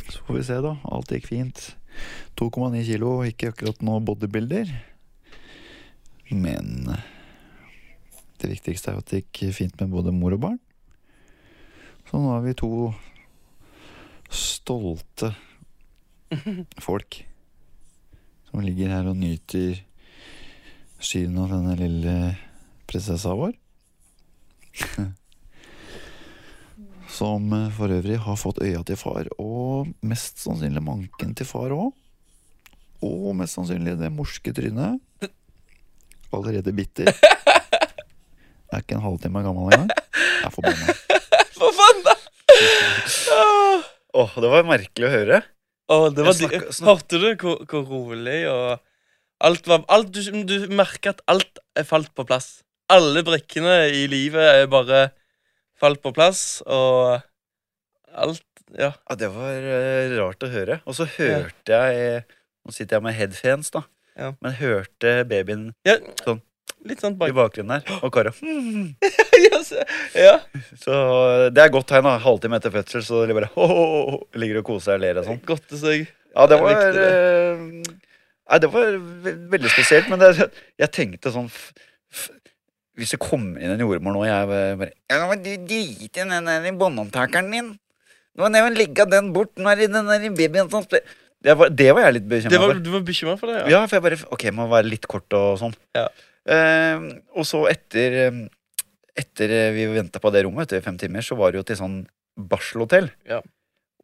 [SPEAKER 1] Så får vi se, da. Alt gikk fint. 2,9 kilo, ikke akkurat noe bodybuilder. Men det viktigste er at det gikk fint med både mor og barn. Så nå er vi to stolte folk som ligger her og nyter synet av denne lille prinsessa vår. Som for øvrig har fått øya til far, og mest sannsynlig manken til far òg. Og mest sannsynlig det morske trynet. Allerede bitter. Jeg Er ikke en halvtime gammel engang. Jeg er forbanna.
[SPEAKER 2] For faen, da! Åh,
[SPEAKER 1] det var merkelig å høre.
[SPEAKER 2] Åh, det var
[SPEAKER 1] snak-
[SPEAKER 2] Hørte du hvor, hvor rolig og Alt var alt, du, du merker at alt er falt på plass. Alle brikkene i livet er bare falt på plass, og alt Ja.
[SPEAKER 1] Ja, Det var uh, rart å høre. Og så hørte jeg Nå sitter jeg med headfans, da.
[SPEAKER 2] Ja.
[SPEAKER 1] Men hørte babyen
[SPEAKER 2] ja
[SPEAKER 1] Sånn.
[SPEAKER 2] Litt sånn
[SPEAKER 1] i bakgrunnen her. Og Kara.
[SPEAKER 2] ja, se- ja.
[SPEAKER 1] Så det er godt tegn. da Halvtime etter fødsel så de bare oh, oh, oh, ligger og koser seg og ler og sånn.
[SPEAKER 2] Godte seg.
[SPEAKER 1] Ja, det var
[SPEAKER 2] det.
[SPEAKER 1] eh, Nei, det var ve veldig spesielt. Men det, jeg tenkte sånn Hvis det kommer inn en jordmor nå, jeg bare Ja, men du driter i den der båndopptakeren din. Nå må jeg legge den bort. Nå er det den der babyen som spør det var, det var jeg litt bekymra for.
[SPEAKER 2] du var bekymra for det? Ja.
[SPEAKER 1] Ja, for jeg bare Ok, må være litt kort og sånn.
[SPEAKER 2] Ja.
[SPEAKER 1] Eh, og så etter eh, Etter eh, vi venta på det rommet, etter fem timer, så var det jo til sånn barselhotell.
[SPEAKER 2] Ja.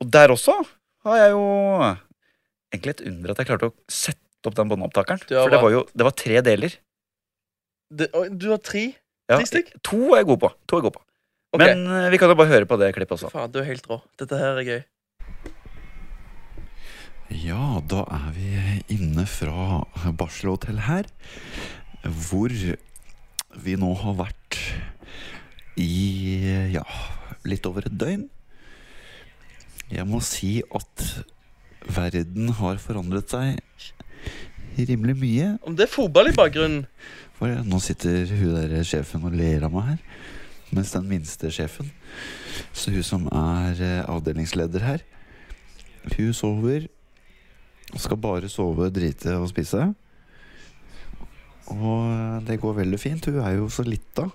[SPEAKER 1] Og der også har jeg jo egentlig et under at jeg klarte å sette opp den båndopptakeren. For det var jo det var tre deler.
[SPEAKER 2] Det, du har tre?
[SPEAKER 1] Ja, To er jeg god på. To er jeg god på.
[SPEAKER 2] Okay.
[SPEAKER 1] Men eh, vi kan jo bare høre på det klippet også.
[SPEAKER 2] Faen, du er helt rå. Dette her er gøy.
[SPEAKER 1] Ja, da er vi inne fra barselhotell her, hvor vi nå har vært i ja, litt over et døgn. Jeg må si at verden har forandret seg rimelig mye.
[SPEAKER 2] Om det er fotball i bakgrunnen
[SPEAKER 1] For nå sitter hun der sjefen og ler av meg her. Mens den minste sjefen, så hun som er eh, avdelingsleder her, hun sover. Skal bare sove, drite og spise. Og eh, det går veldig fint. Hun er jo så lita.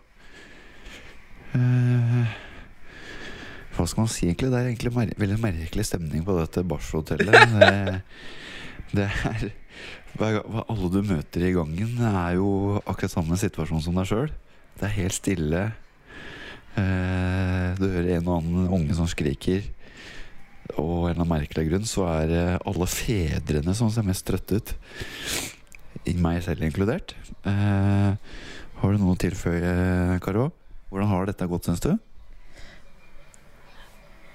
[SPEAKER 1] Eh, hva skal man si, egentlig? Det er egentlig mer veldig merkelig stemning på dette barselhotellet. Det, det er alle du møter i gangen, er jo akkurat samme situasjon som deg sjøl. Det er helt stille. Eh, du hører en og annen unge som skriker. Og en eller annen merkelig grunn så er alle fedrene som ser mest trøtte ut. I meg selv inkludert. Eh, har du noe å tilføye, Karo? Hvordan har dette gått, syns du?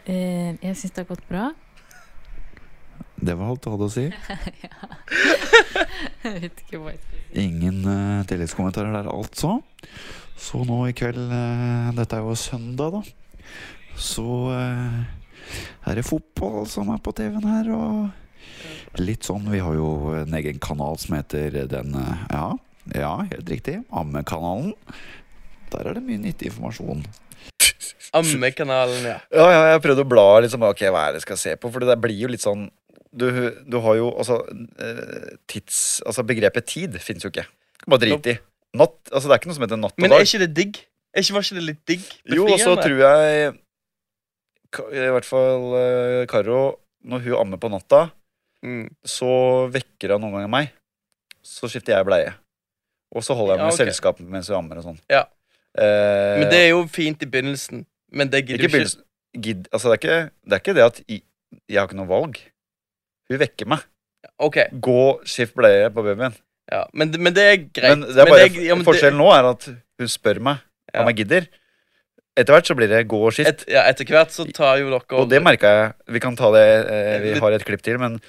[SPEAKER 4] Eh, jeg syns det har gått bra.
[SPEAKER 1] Det var alt du hadde å si. ja.
[SPEAKER 4] jeg vet ikke hva jeg skal si.
[SPEAKER 1] Ingen uh, tilleggskommentarer der, altså. Så nå i kveld uh, Dette er jo søndag, da. Så eh, er det fotball som er på TV-en her, og litt sånn Vi har jo en egen kanal som heter den eh, Ja, Ja, helt riktig. Ammekanalen. Der er det mye nyttig informasjon.
[SPEAKER 2] Ammekanalen, ja.
[SPEAKER 1] Ja, ja, jeg prøvde å bla liksom, ok, hva er det jeg skal se på, for det der blir jo litt sånn Du, du har jo altså eh, tids Altså begrepet tid finnes jo ikke. Bare drit i. Natt, altså Det er ikke noe som heter natt og dag.
[SPEAKER 2] Men er ikke det digg? Er ikke, var ikke det litt digg?
[SPEAKER 1] Jo, og så tror jeg I hvert fall uh, Karo, når hun ammer på natta,
[SPEAKER 2] mm.
[SPEAKER 1] så vekker hun noen ganger meg. Så skifter jeg bleie. Og så holder jeg
[SPEAKER 2] Ja,
[SPEAKER 1] okay.
[SPEAKER 2] ok.
[SPEAKER 1] selskap mens hun ammer og sånn.
[SPEAKER 2] Ja.
[SPEAKER 1] Uh,
[SPEAKER 2] Men det er jo fint i begynnelsen. Men det gidder
[SPEAKER 1] ikke
[SPEAKER 2] du ikke.
[SPEAKER 1] Gid, altså det, er ikke, det er ikke det at jeg, jeg har ikke noe valg. Hun vekker meg.
[SPEAKER 2] Okay.
[SPEAKER 1] Gå, skift bleie på babyen.
[SPEAKER 2] ja. men, men det er greit.
[SPEAKER 1] Men det er bare,
[SPEAKER 2] ja, men det-
[SPEAKER 1] forskjellen nå er at hun spør meg
[SPEAKER 2] Ja.
[SPEAKER 1] om jeg gidder. Etter hvert så blir det gå og skift.
[SPEAKER 2] Et, ja, etter hvert så tar jo dere
[SPEAKER 1] Og det merka jeg. Vi kan ta det eh, Vi har et klipp til, men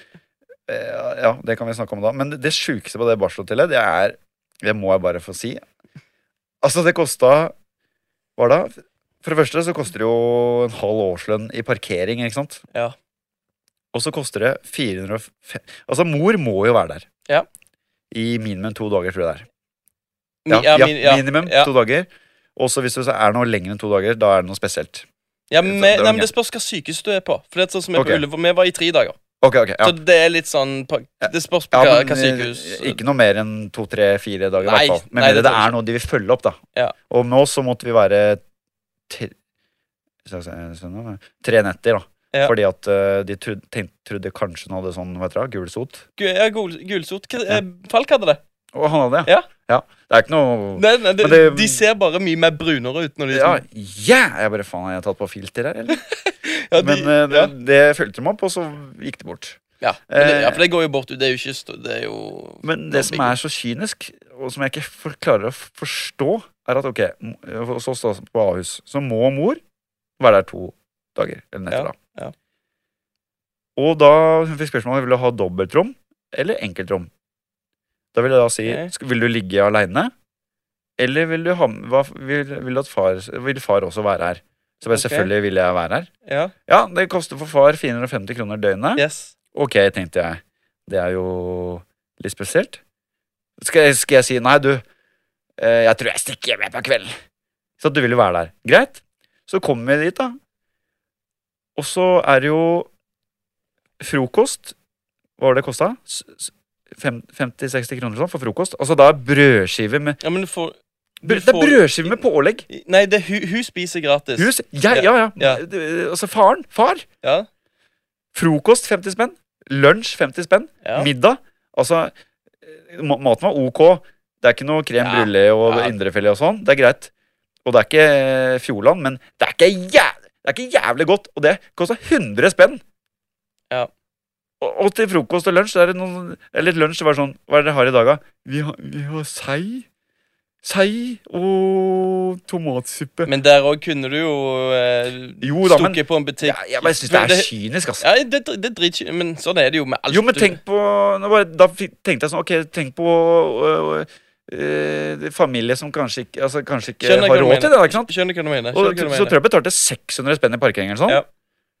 [SPEAKER 1] eh, Ja, det kan vi snakke om da. Men det sjukeste på det barselhotellet, det er Det må jeg bare få si. Altså, det kosta Hva da? For det første så koster det jo en halv årslønn i parkering, ikke sant?
[SPEAKER 2] Ja.
[SPEAKER 1] Og så koster det 450 Altså, mor må jo være der.
[SPEAKER 2] Ja.
[SPEAKER 1] I minimum to dager, tror jeg det er. Ja, ja,
[SPEAKER 2] min- ja,
[SPEAKER 1] minimum to dager. Også hvis det er noe lenger enn to dager, da er det noe spesielt.
[SPEAKER 2] Ja, men,
[SPEAKER 1] Det-
[SPEAKER 2] nei, men det spørs hva sykehus du er på. For det er sånn som er
[SPEAKER 1] okay.
[SPEAKER 2] på Ullevål. Vi var i tre dager.
[SPEAKER 1] Ok, ok, ja.
[SPEAKER 2] Så det er litt sånn Det spørs på
[SPEAKER 1] Ja,
[SPEAKER 2] hva, hva
[SPEAKER 1] eh,
[SPEAKER 2] sykehus
[SPEAKER 1] Ikke noe mer enn to, tre, fire dager. i hvert fall Men
[SPEAKER 2] nei, det
[SPEAKER 1] det er noe de vil følge opp. da
[SPEAKER 2] Ja.
[SPEAKER 1] Og med oss så måtte vi være tre, sånn, tre netter. da
[SPEAKER 2] Ja.
[SPEAKER 1] Fordi at uh, de trodde, tenkte, trodde kanskje hun hadde sånn hva heter det, gulsot.
[SPEAKER 2] Gu- Ja, gul. Hva-
[SPEAKER 1] Ja.
[SPEAKER 2] eh, Falk hadde det.
[SPEAKER 1] Og han hadde det,
[SPEAKER 2] Ja.
[SPEAKER 1] Det er ikke noe
[SPEAKER 2] Nei, nei, det,
[SPEAKER 1] det-
[SPEAKER 2] De ser bare mye mer brunere ut når de
[SPEAKER 1] Ja, ja! Jeg bare faen, har jeg tatt på filter her, eller?
[SPEAKER 2] Ja, de,
[SPEAKER 1] Men uh, det,
[SPEAKER 2] ja.
[SPEAKER 1] det fulgte dem opp, og så gikk det bort.
[SPEAKER 2] Ja, det,
[SPEAKER 1] Eh,
[SPEAKER 2] ja, for det går jo bort. Det er jo ikke Det er jo
[SPEAKER 1] Men det som er så kynisk, og som jeg ikke klarer å forstå, er at ok, så hos oss da, på Ahus, så må mor være der to dager. Eller netter,
[SPEAKER 2] Ja,
[SPEAKER 1] da.
[SPEAKER 2] ja.
[SPEAKER 1] Og da hun fikk spørsmål vil du ha dobbeltrom eller enkeltrom. Da vil jeg da si okay. vil du ligge aleine, eller vil du ha hva, vil, vil, far, vil far også være her? Så bare
[SPEAKER 2] okay.
[SPEAKER 1] selvfølgelig vil jeg være her.
[SPEAKER 2] Ja.
[SPEAKER 1] Ja, det koster for far 450 kroner døgnet.
[SPEAKER 2] Yes.
[SPEAKER 1] Ok, tenkte jeg. Det er jo litt spesielt. Skal skal jeg si nei, du, eh, jeg tror jeg stikker hjem på kvelden. Så du vil jo være der. Greit. Så kommer vi dit, da. Og så er det jo frokost. Hva var det det kosta? 50-60 kroner sånn for frokost. Altså da er brødskive med
[SPEAKER 2] Ja, men du får
[SPEAKER 1] brød, Det er
[SPEAKER 2] får-
[SPEAKER 1] brødskive med pålegg.
[SPEAKER 2] Nei, det, hun, hun spiser gratis.
[SPEAKER 1] Hus. Ja, ja, ja.
[SPEAKER 2] Ja.
[SPEAKER 1] Altså faren. Far.
[SPEAKER 2] Ja,
[SPEAKER 1] Frokost 50 spenn. Lunsj 50 spenn.
[SPEAKER 2] ja.
[SPEAKER 1] Middag. Altså, eh, maten var ok. Det er ikke noe krem brulé og
[SPEAKER 2] Ja.
[SPEAKER 1] indrefilet og sånn. Det er greit. Og det er ikke eh, Fjordland, men det er ikke, jævlig, det er ikke jævlig godt. Og det koster 100 spenn.
[SPEAKER 2] Ja.
[SPEAKER 1] Og, og til frokost og lunsj så er det noen Eller lunsj det var sånn Hva er det dere har i dag, da? Vi har, vi har sei. Sei og tomatsuppe.
[SPEAKER 2] Men der òg kunne du jo eh,
[SPEAKER 1] Jo da, men
[SPEAKER 2] på en butikk.
[SPEAKER 1] ja, Jeg bare syns det er kynisk, altså.
[SPEAKER 2] Ja, det, det dritkynisk, men sånn er det jo med alt.
[SPEAKER 1] Jo, men tenk på bare, Da tenkte jeg sånn Ok, tenk på øh, øh, familie som kanskje ikke Altså kanskje ikke har råd til det. Ikke sant?
[SPEAKER 2] Skjønner hva du mener.
[SPEAKER 1] Og
[SPEAKER 2] Skjønner hva du
[SPEAKER 1] så
[SPEAKER 2] mener.
[SPEAKER 1] tror jeg betalte 600 spenn i parkering eller sånn.
[SPEAKER 2] Ja.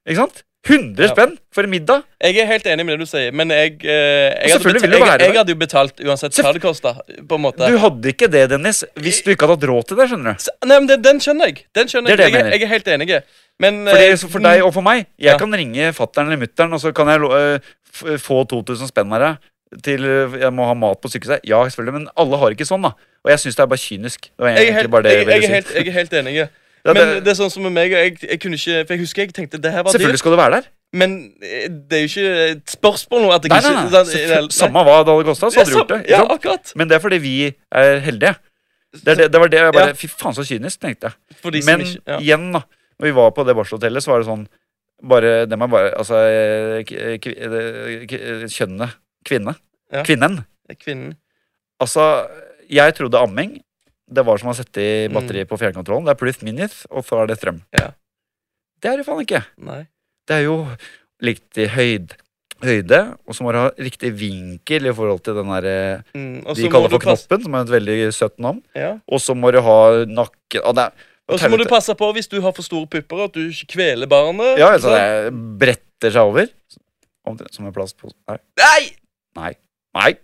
[SPEAKER 1] Ikke sant? 100
[SPEAKER 2] Ja.
[SPEAKER 1] spenn for en middag!
[SPEAKER 2] Jeg er helt enig med det du sier, men jeg, eh, jeg, hadde, betalt, jeg, jeg hadde jo betalt uansett hva det kosta.
[SPEAKER 1] Du hadde ikke det, Dennis, hvis du ikke hadde hatt råd til det. skjønner du
[SPEAKER 2] Nei, men det, Den skjønner jeg. Den skjønner
[SPEAKER 1] Det det
[SPEAKER 2] jeg.
[SPEAKER 1] jeg
[SPEAKER 2] er- helt enig. Men
[SPEAKER 1] Fordi,
[SPEAKER 2] eh,
[SPEAKER 1] for deg og for meg, jeg
[SPEAKER 2] Ja.
[SPEAKER 1] kan ringe fattern eller mutter'n, og så kan jeg uh, få 2000 spenn av deg til jeg må ha mat på sykehuset. Ja, selvfølgelig, men alle har ikke sånn, da. Og jeg syns det er bare kynisk. Det var
[SPEAKER 2] jeg, er helt,
[SPEAKER 1] bare det
[SPEAKER 2] jeg,
[SPEAKER 1] jeg
[SPEAKER 2] jeg, er helt, jeg er helt enig.
[SPEAKER 1] Ja,
[SPEAKER 2] Men
[SPEAKER 1] det-
[SPEAKER 2] det er sånn som med meg jeg, jeg kunne ikke For jeg husker jeg tenkte det her var
[SPEAKER 1] Selvfølgelig
[SPEAKER 2] dyrt,
[SPEAKER 1] skal du være der.
[SPEAKER 2] men eh, det er jo ikke et spørsmål nå at jeg
[SPEAKER 1] Nei,
[SPEAKER 2] ikke
[SPEAKER 1] nei, nei. Selvfø-
[SPEAKER 2] nei.
[SPEAKER 1] Samme hva det hadde kosta, så hadde du gjort det.
[SPEAKER 2] Ja, akkurat.
[SPEAKER 1] Men det er fordi vi er heldige. Det, det, det var det jeg bare
[SPEAKER 2] Ja.
[SPEAKER 1] Fy faen, så kynisk, tenkte jeg. Men
[SPEAKER 2] ikke, ja.
[SPEAKER 1] igjen, da. Når vi var på det barselhotellet, så var det sånn Bare dem er bare Altså eh, eh, Kjønnet. Kvinne.
[SPEAKER 2] Ja.
[SPEAKER 1] Kvinnen.
[SPEAKER 2] Kvinnen.
[SPEAKER 1] Altså, jeg trodde amming det var som å sette i
[SPEAKER 2] Mm.
[SPEAKER 1] på fjernkontrollen. Det er pluss minus, og så er det strøm.
[SPEAKER 2] Ja.
[SPEAKER 1] Det er det faen ikke.
[SPEAKER 2] Nei.
[SPEAKER 1] Det er jo riktig høyd, høyde, og så må du ha riktig vinkel i forhold til den derre
[SPEAKER 2] Mm.
[SPEAKER 1] de kaller for Knoppen, som er et veldig søtt navn.
[SPEAKER 2] Ja.
[SPEAKER 1] Og så må du ha nakken og det
[SPEAKER 2] Og så må du passe på hvis du har for store pupper, at du ikke kveler barnet.
[SPEAKER 1] Ja, altså det bretter seg over. Som en plastpose. Nei.
[SPEAKER 2] Nei!
[SPEAKER 1] Nei. Nei.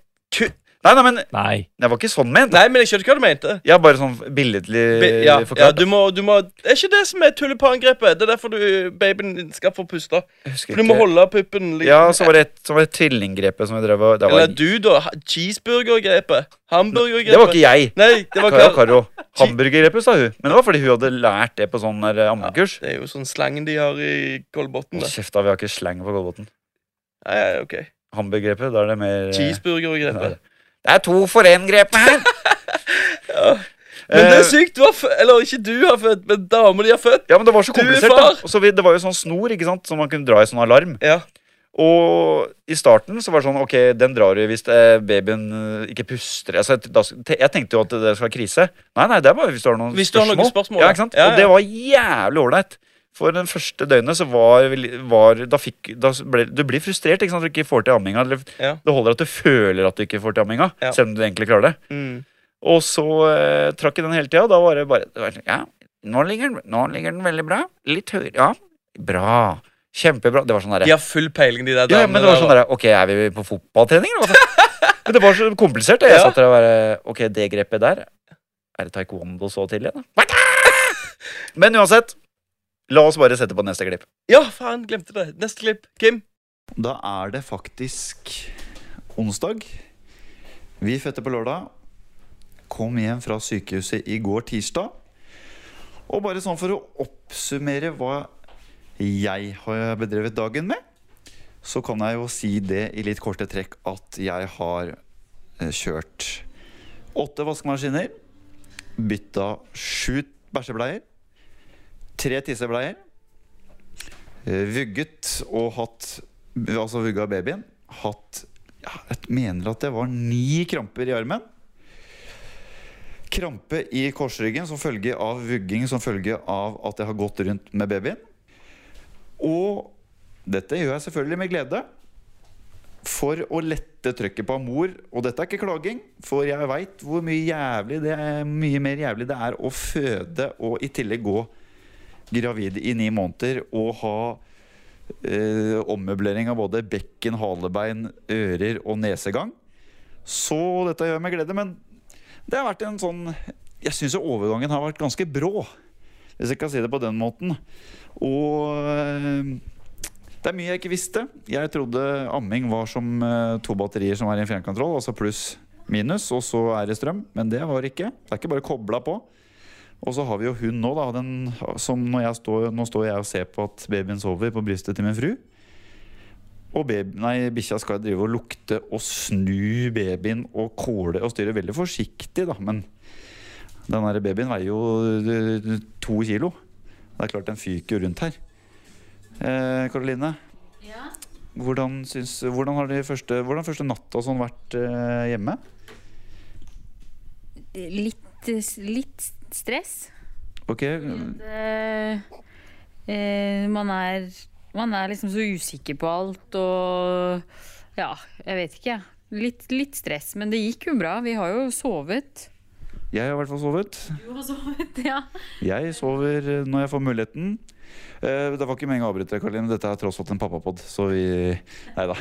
[SPEAKER 1] Nei, nei, men
[SPEAKER 3] Nei.
[SPEAKER 1] det var ikke sånn ment.
[SPEAKER 2] Nei, men jeg skjønner hva du mente.
[SPEAKER 1] Ja, bare sånn billedlig
[SPEAKER 2] Bi ja, ja, du må, du må Det er ikke det som er tulipangrepet. Det er derfor du, babyen skal få puste. For du må holde puppen litt
[SPEAKER 1] Ja, så var det et så var det tvillinggrepet som vi drev og det var,
[SPEAKER 2] Eller du, da. Cheeseburgergrepet. Hamburgergrepet.
[SPEAKER 1] det var ikke jeg.
[SPEAKER 2] Nei, det var Karo.
[SPEAKER 1] Karo. Hamburgergrepet, sa hun. Men det var fordi hun hadde lært det på sånn ammekurs. Ja.
[SPEAKER 2] Det er jo sånn slangen de har i Kolbotn.
[SPEAKER 1] Hold. Kjeft, da. Vi har ikke slang på Kolbotn.
[SPEAKER 2] Nei, ok.
[SPEAKER 1] Hamburgergrepet, da er det mer eh,
[SPEAKER 2] Cheeseburgergrepet.
[SPEAKER 1] Det er to for én-grepet her.
[SPEAKER 2] Ja. Men det
[SPEAKER 1] Eh,
[SPEAKER 2] er sykt. Du har født Eller ikke du har født, men dama di har født.
[SPEAKER 1] Ja, men det var så
[SPEAKER 2] er
[SPEAKER 1] komplisert, da. Så vi, det var jo sånn snor ikke sant, som man kunne dra i sånn alarm.
[SPEAKER 2] Ja.
[SPEAKER 1] Og i starten så var det sånn Ok, den drar du hvis eh, babyen eh, ikke puster. Altså, da, jeg tenkte jo at det skal være krise. Nei, nei, det er bare hvis du har noen
[SPEAKER 2] Hvis du har noen spørsmål,
[SPEAKER 1] Ja,
[SPEAKER 2] ja.
[SPEAKER 1] ikke sant?
[SPEAKER 2] Ja,
[SPEAKER 1] Og det var jævlig ålreit. For den første døgnet så var, var Da fikk da ble, Du blir frustrert ikke sant, når du ikke får til amminga.
[SPEAKER 2] Ja.
[SPEAKER 1] Det holder at du føler at du ikke får til amminga,
[SPEAKER 2] Ja.
[SPEAKER 1] selv om du egentlig klarer det.
[SPEAKER 2] Mm.
[SPEAKER 1] Og så eh, trakk jeg den hele tida, og da var det bare det var sånn, Ja, nå ligger, den, nå ligger den veldig bra. Litt høyere. Ja, bra. Kjempebra. Det var sånn derre
[SPEAKER 2] De har full peiling, de der
[SPEAKER 1] ja, men det var sånn
[SPEAKER 2] der.
[SPEAKER 1] der, Ok, er vi på fotballtrening, eller hva? men det var så komplisert. Jeg
[SPEAKER 2] Ja.
[SPEAKER 1] satt der og bare Ok, det grepet der Er det taekwondo så tidlig, da? Men uansett, la oss bare sette på neste klipp.
[SPEAKER 2] Ja, faen, glemte det. Neste klipp. Kim.
[SPEAKER 1] Da er det faktisk onsdag. Vi fødte på lørdag. Kom hjem fra sykehuset i går tirsdag. Og bare sånn for å oppsummere hva jeg har bedrevet dagen med, så kan jeg jo si det i litt korte trekk at jeg har eh, kjørt åtte vaskemaskiner, bytta sju bæsjebleier, tre tissebleier, eh, vugget og hatt Altså vugga babyen. Hatt ja, Jeg mener at det var ni kramper i armen. Krampe i korsryggen som følge av vugging som følge av at jeg har gått rundt med babyen. Og dette gjør jeg selvfølgelig med glede. For å lette trøkket på mor. Og dette er ikke klaging, for jeg veit hvor mye jævlig det er mye mer jævlig det er å føde og i tillegg gå gravid i ni måneder og ha eh, ommøblering av både bekken, halebein, ører og nesegang. Så dette gjør jeg med glede, men det har vært en sånn Jeg syns overgangen har vært ganske brå, hvis jeg kan si det på den måten. Og eh, det er mye jeg ikke visste. Jeg trodde amming var som eh, to batterier som er i en fjernkontroll, altså pluss minus, og så er det strøm. Men det var det ikke. Det er ikke bare kobla på. Og så har vi jo hun nå, da. Den, som når jeg står, nå står jeg og ser på at babyen sover på brystet til min fru. Og bikkja skal drive og lukte og snu babyen og kåle og styre veldig forsiktig, da. Men den der babyen veier jo eh, to kilo. Det er klart den fyker rundt her. Eh, Karoline,
[SPEAKER 4] Ja.
[SPEAKER 1] hvordan, syns, hvordan har de første, hvordan første natta sånn vært eh, hjemme?
[SPEAKER 4] Litt, litt stress.
[SPEAKER 1] Ok,
[SPEAKER 4] Det, eh, man, er, man er liksom så usikker på alt og Ja, jeg vet ikke, jeg. Litt, litt stress, men det gikk jo bra. Vi har jo sovet.
[SPEAKER 1] jeg har i hvert fall sovet.
[SPEAKER 4] Du har sovet, ja.
[SPEAKER 1] Jeg sover eh, når jeg får muligheten. Eh, Det var ikke meningen å avbryte, Karoline. Dette er tross alt en pappapod, så vi Nei da.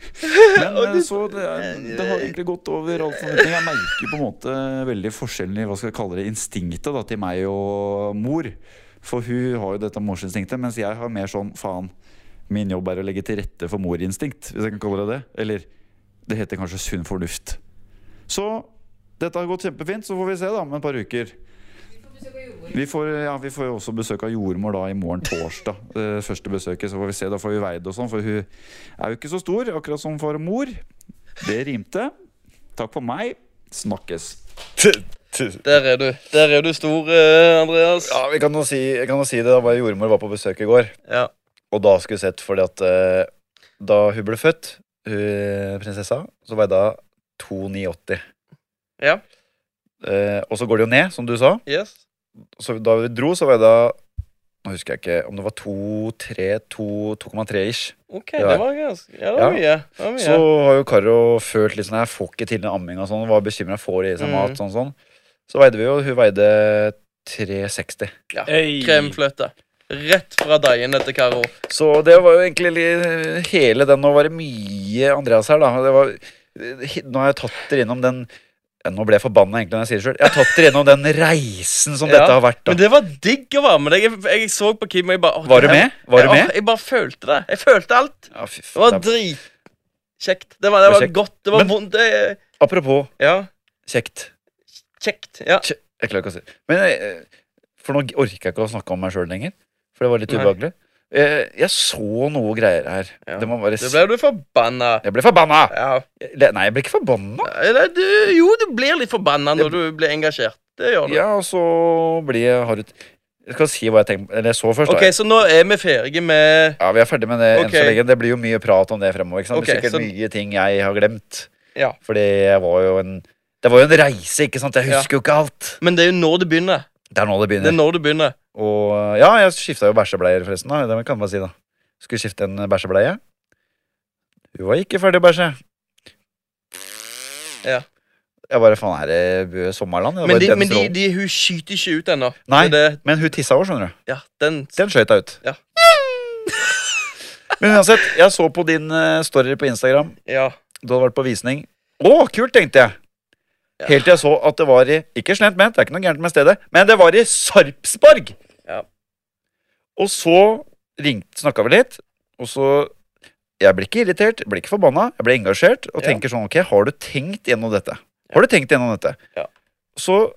[SPEAKER 1] Men eh, så det, det har egentlig gått over all forventning. Jeg merker på en måte veldig forskjellen i hva skal jeg kalle det, instinktet da, til meg og mor. For hun har jo dette morsinstinktet, mens jeg har mer sånn faen. Min jobb er å legge til rette for morinstinkt, hvis jeg kan kalle det det. Eller det heter kanskje sunn fornuft. Så dette har gått kjempefint. Så får vi se da om et par uker. Vi får, ja, vi får også besøk av jordmor da i morgen torsdag. Det første besøket, så får vi se. Da får vi veid og sånn, for hun er jo ikke så stor, akkurat som og mor. Det rimte. Takk for meg. Snakkes.
[SPEAKER 2] Der er du. Der er du stor, eh, Andreas.
[SPEAKER 1] Ja, vi kan jo si, kan jo si det da var jordmor var på besøk i går.
[SPEAKER 2] Ja.
[SPEAKER 1] Og da skulle vi sett fordi at eh, da hun ble født, hun, prinsessa, så var hun da 2,89.
[SPEAKER 2] Ja.
[SPEAKER 1] Eh, og så går det jo ned, som du sa.
[SPEAKER 2] Yes.
[SPEAKER 1] Så da vi dro, så var jeg da Nå husker jeg ikke om det var 2,3, 2,3 ish.
[SPEAKER 2] OK,
[SPEAKER 1] Ja.
[SPEAKER 2] det var ganske Ja, det var
[SPEAKER 1] Ja.
[SPEAKER 2] mye. Det var mye.
[SPEAKER 1] Så har jo Karo følt litt sånn Jeg får ikke til den amminga og sånn. Var bekymra for å gi seg
[SPEAKER 2] Mm.
[SPEAKER 1] mat. sånn sånn Så veide vi jo Hun veide 360.
[SPEAKER 2] ja.
[SPEAKER 3] Hey.
[SPEAKER 2] Kremfløte. Rett fra deigen til Karo.
[SPEAKER 1] Så det var jo egentlig li- hele den. Nå var det mye Andreas her, da. Det var, Nå har jeg tatt dere innom den Nå ble jeg forbanna egentlig når jeg sier det sjøl. Jeg har tatt dere gjennom den reisen som
[SPEAKER 2] Ja,
[SPEAKER 1] dette har vært.
[SPEAKER 2] Men det var digg å være med deg. Jeg, jeg så på Kim, og jeg bare
[SPEAKER 1] Var du med? Var du med?
[SPEAKER 2] Jeg bare følte det. Jeg følte alt.
[SPEAKER 1] Ja, fy
[SPEAKER 2] Det var dritkjekt. Det var, det
[SPEAKER 1] var
[SPEAKER 2] godt. Det var
[SPEAKER 1] Men-
[SPEAKER 2] vondt. Jeg,
[SPEAKER 1] Apropos
[SPEAKER 2] ja,
[SPEAKER 1] kjekt.
[SPEAKER 2] kjekt. Ja.
[SPEAKER 1] Jeg klarer ikke å si Men eh, For nå orker jeg ikke å snakke om meg sjøl lenger. For det var litt ubehagelig. Eh, Jeg så noe greier her.
[SPEAKER 2] Ja.
[SPEAKER 1] Det må bare s-
[SPEAKER 2] ble du forbanna.
[SPEAKER 1] Jeg ble forbanna!
[SPEAKER 2] Ja.
[SPEAKER 1] Nei, jeg ble ikke forbanna.
[SPEAKER 2] Ja, du, jo, du blir litt forbanna når du blir engasjert. Det gjør du.
[SPEAKER 1] Ja, og så blir jeg hardt Jeg skal si hva jeg tenker Eller jeg så først. da.
[SPEAKER 2] Så nå er vi ferdige med
[SPEAKER 1] Ja, Vi er ferdige med det enn så lenge. Det blir jo mye prat om det fremover. Sant? det er sikkert
[SPEAKER 2] så-
[SPEAKER 1] mye ting jeg har glemt.
[SPEAKER 2] Ja.
[SPEAKER 1] Fordi jeg var jo en Det var jo en reise, ikke sant? Jeg husker jo ikke alt.
[SPEAKER 2] Men det er jo nå det begynner.
[SPEAKER 1] Det er nå det
[SPEAKER 2] Det
[SPEAKER 1] begynner.
[SPEAKER 2] er når det begynner.
[SPEAKER 1] Og ja, jeg skifta jo bæsjebleier, forresten. da Det kan man si, da. Skulle skifte en bæsjebleie. Hun var ikke ferdig å bæsje.
[SPEAKER 2] Ja.
[SPEAKER 1] Jeg bare faen, er det Sommerland? Det
[SPEAKER 2] Men, de, men de, de, hun skyter ikke ut ennå.
[SPEAKER 1] Nei.
[SPEAKER 2] Det
[SPEAKER 1] Men hun tissa òg, skjønner du.
[SPEAKER 2] ja, den
[SPEAKER 1] Den skøyt jeg ut.
[SPEAKER 2] Ja.
[SPEAKER 1] Men uansett, jeg så på din eh, story på Instagram.
[SPEAKER 2] Ja.
[SPEAKER 1] Du hadde vært på visning. Å, kult, tenkte jeg.
[SPEAKER 2] Ja.
[SPEAKER 1] Helt til jeg så at det var i Ikke slemt ment, det er ikke noe gærent med stedet, men det var i Sarpsborg!
[SPEAKER 2] Ja.
[SPEAKER 1] Og så ringte, snakka vi litt, og så Jeg ble ikke irritert, ble ikke forbanna, jeg ble engasjert og
[SPEAKER 2] Ja.
[SPEAKER 1] tenker sånn Ok, har du tenkt gjennom dette? Har du tenkt gjennom dette?
[SPEAKER 2] Ja.
[SPEAKER 1] Så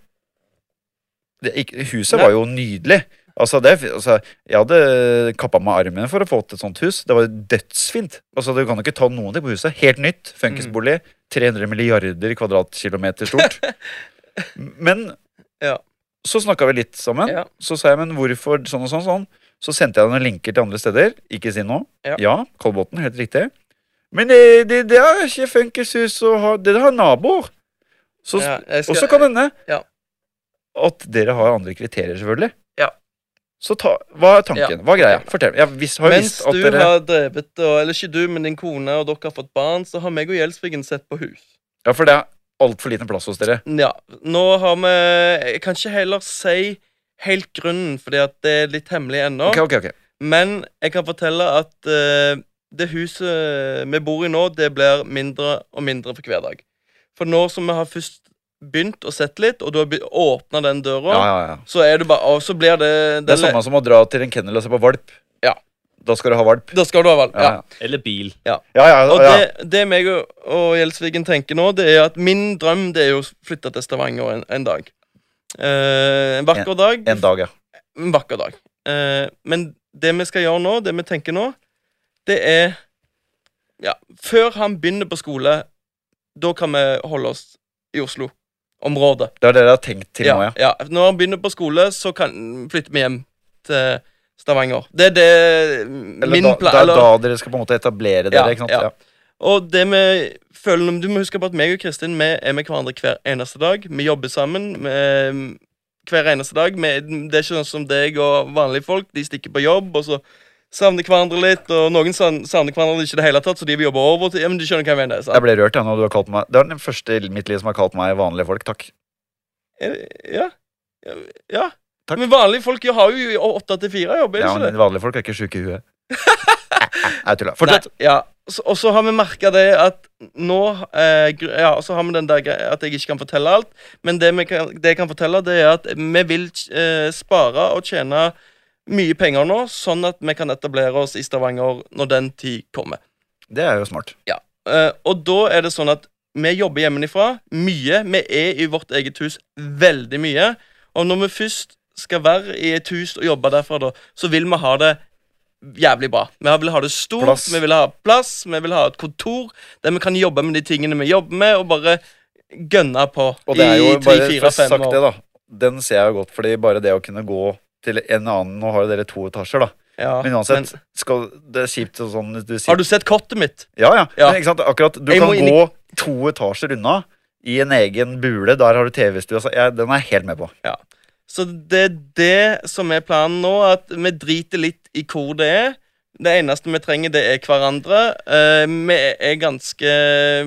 [SPEAKER 1] det, ikke, Huset
[SPEAKER 2] Nei.
[SPEAKER 1] var jo nydelig. Altså, det, altså, jeg hadde kappa meg armen for å få til et sånt hus. Det var dødsfint. Altså, Du kan jo ikke ta noen ting på huset. Helt nytt. Funkisbolig. 300 milliarder kvadratkilometer stort. Men
[SPEAKER 2] Ja.
[SPEAKER 1] så snakka vi litt sammen.
[SPEAKER 2] Ja.
[SPEAKER 1] Så sa jeg men hvorfor sånn og sånn. sånn Så sendte jeg noen linker til andre steder. Ikke si noe.
[SPEAKER 2] Ja.
[SPEAKER 1] Kolbotn, helt riktig. Men det, det, det er ikke funkishus og det har naboer. Så,
[SPEAKER 2] Ja, skal-
[SPEAKER 1] Og så kan det hende
[SPEAKER 2] Ja.
[SPEAKER 1] at dere har andre kriterier, selvfølgelig. Så ta, hva er tanken?
[SPEAKER 2] Ja.
[SPEAKER 1] Hva er greia? Fortell. Jeg vis, har
[SPEAKER 2] Mens
[SPEAKER 1] visst at
[SPEAKER 2] du
[SPEAKER 1] dere
[SPEAKER 2] har drevet, eller ikke du, men din kone og dere har fått barn, så har meg og Gjelsvigen sett på hus.
[SPEAKER 1] Ja, for det er altfor liten plass hos dere.
[SPEAKER 2] Ja, nå har vi Jeg kan ikke heller si helt grunnen, fordi at det er litt hemmelig ennå.
[SPEAKER 1] Ok, ok, ok.
[SPEAKER 2] Men jeg kan fortelle at uh, det huset vi bor i nå, det blir mindre og mindre for hver dag. For nå som vi har først begynt å sette litt, og du har åpna den døra,
[SPEAKER 1] Ja, ja, ja.
[SPEAKER 2] så er du bare Og så blir det,
[SPEAKER 1] Det er samme som å dra til en kennel og se på valp.
[SPEAKER 2] Ja.
[SPEAKER 1] Da skal du ha valp.
[SPEAKER 2] Da skal du ha valp,
[SPEAKER 1] Ja.
[SPEAKER 3] Eller bil.
[SPEAKER 1] ja, ja,
[SPEAKER 2] Og
[SPEAKER 1] ja.
[SPEAKER 2] det, det meg og, og Gjelsvigen tenker nå, det er at min drøm det er jo å flytte til Stavanger en, en dag. Eh, en vakker dag.
[SPEAKER 1] En dag, ja.
[SPEAKER 2] En vakker dag. Eh, men det vi skal gjøre nå, det vi tenker nå, det er Ja, før han begynner på skole, da kan vi holde oss i Oslo-området.
[SPEAKER 1] Det er det dere har tenkt til
[SPEAKER 2] Ja,
[SPEAKER 1] nå, ja.
[SPEAKER 2] ja. Når han begynner på skole, så kan flytter vi hjem til Stavanger. Det er det
[SPEAKER 1] Eller
[SPEAKER 2] min plan
[SPEAKER 1] det er da dere skal på en måte etablere dere,
[SPEAKER 2] Ja,
[SPEAKER 1] ikke sant?
[SPEAKER 2] ja.
[SPEAKER 1] Ja.
[SPEAKER 2] Og det vi føler Du må huske på at meg og Kristin Vi er med hverandre hver eneste dag. Vi jobber sammen vi, hver eneste dag. Vi, det er ikke sånn som deg og vanlige folk. De stikker på jobb, og så savner hverandre litt. Og noen savner hverandre ikke det hele tatt, så de vil jobbe overtid. Ja, men du skjønner hva jeg mener.
[SPEAKER 1] Jeg ble rørt ja, når du har kalt meg Det er den første i mitt liv som har kalt meg vanlige folk. Takk.
[SPEAKER 2] Ja. Ja. ja.
[SPEAKER 1] Takk.
[SPEAKER 2] Men vanlige folk har jo åtte til fire jobb, er det
[SPEAKER 1] Ja,
[SPEAKER 2] ikke
[SPEAKER 1] men
[SPEAKER 2] det?
[SPEAKER 1] vanlige folk er ikke sjuke i huet. Jeg tuller. Fortsett.
[SPEAKER 2] Ja. Og så har vi merka det at nå eh, Ja, og så har vi den der at jeg ikke kan fortelle alt. Men det, kan, det jeg kan fortelle, det er at vi vil eh, spare og tjene mye penger nå, sånn at vi kan etablere oss i Stavanger når den tid kommer.
[SPEAKER 1] Det er jo smart.
[SPEAKER 2] Eh, og da er det sånn at vi jobber hjemmefra mye. Vi er i vårt eget hus veldig mye. Og når vi først skal være i et hus og jobbe derfra, da, så vil vi ha det jævlig bra. Vi vil ha det stort,
[SPEAKER 1] Plass.
[SPEAKER 2] vi vil ha plass, vi vil ha et kontor der vi kan jobbe med de tingene vi jobber med, og bare gønne på
[SPEAKER 1] Og det er jo
[SPEAKER 2] i tre-fire-fem
[SPEAKER 1] sagt det, da. Den ser jeg jo godt, fordi bare det å kunne gå til en annen Nå har jo dere to etasjer, da.
[SPEAKER 2] Ja,
[SPEAKER 1] Men uansett, skal, det er kjipt sånn du sier
[SPEAKER 2] har du sett kortet mitt?
[SPEAKER 1] Ja, ja.
[SPEAKER 2] Ja.
[SPEAKER 1] Men akkurat Du
[SPEAKER 2] Jeg
[SPEAKER 1] kan
[SPEAKER 2] inn
[SPEAKER 1] gå to etasjer unna i en egen bule. Der har du TV-stue. Altså, den er jeg helt med på. Ja.
[SPEAKER 2] Så det er det som er planen nå, at vi driter litt i hvor det er. Det eneste vi trenger, det er hverandre. Uh, vi er ganske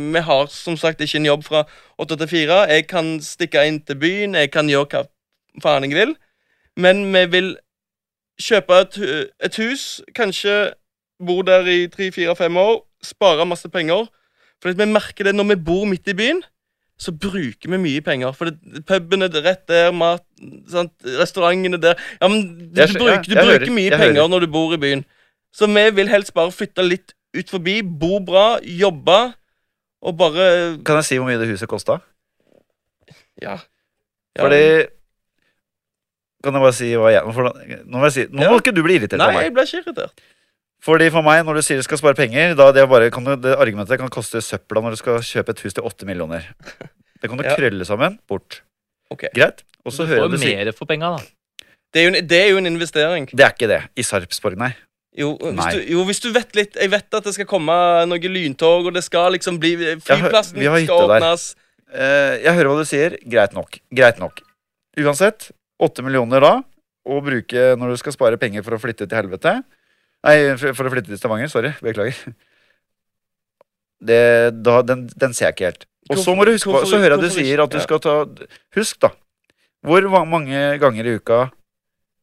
[SPEAKER 2] Vi har som sagt ikke en jobb fra åtte til fire. Jeg kan stikke inn til byen, jeg kan gjøre hva faen jeg vil. Men vi vil kjøpe et, et hus, kanskje bo der i tre, fire, fem år, spare masse penger. For vi merker det når vi bor midt i byen, så bruker vi mye penger. For det, puben er rett der, mat, sant? restaurantene der Ja, men du,
[SPEAKER 1] Jeg skjø-
[SPEAKER 2] bruker, du bruker
[SPEAKER 1] hører,
[SPEAKER 2] mye penger
[SPEAKER 1] hører.
[SPEAKER 2] når du bor i byen. Så vi vil helst bare flytte litt ut forbi, bo bra, jobbe, og bare
[SPEAKER 1] Kan jeg si hvor mye det huset kosta?
[SPEAKER 2] Ja.
[SPEAKER 1] Fordi Kan jeg bare si hva jeg for, Nå må jeg si Nå
[SPEAKER 2] Ja.
[SPEAKER 1] må ikke du bli irritert
[SPEAKER 2] Nei,
[SPEAKER 1] på meg.
[SPEAKER 2] jeg ble ikke irritert.
[SPEAKER 1] Fordi for meg, når du sier du skal spare penger da det, bare, kan, du- det argumentet kan koste søpla når du skal kjøpe et hus til åtte millioner. Det kan du
[SPEAKER 2] Ja.
[SPEAKER 1] krølle sammen. Bort.
[SPEAKER 2] Ok.
[SPEAKER 1] Greit? Og så
[SPEAKER 3] Du
[SPEAKER 1] hører
[SPEAKER 3] får
[SPEAKER 1] du si
[SPEAKER 3] mer for penga, da.
[SPEAKER 2] Det er, jo en, det er jo en investering.
[SPEAKER 1] Det er ikke det. I Sarpsborg, nei.
[SPEAKER 2] Jo hvis,
[SPEAKER 1] Nei.
[SPEAKER 2] du, jo, hvis du vet litt Jeg vet at det skal komme noe lyntog, og det skal liksom bli Flyplassen
[SPEAKER 1] vi har
[SPEAKER 2] skal åpnes.
[SPEAKER 1] Uh, jeg hører hva du sier. Greit nok. Greit nok. Uansett, åtte millioner da, å bruke når du skal spare penger for å flytte til helvete Nei, for å flytte til Stavanger. Sorry. Beklager. Det, da, den, den ser jeg ikke helt. Og så må du huske så hører jeg du sier at du skal ta Husk, da. Hvor mange ganger i uka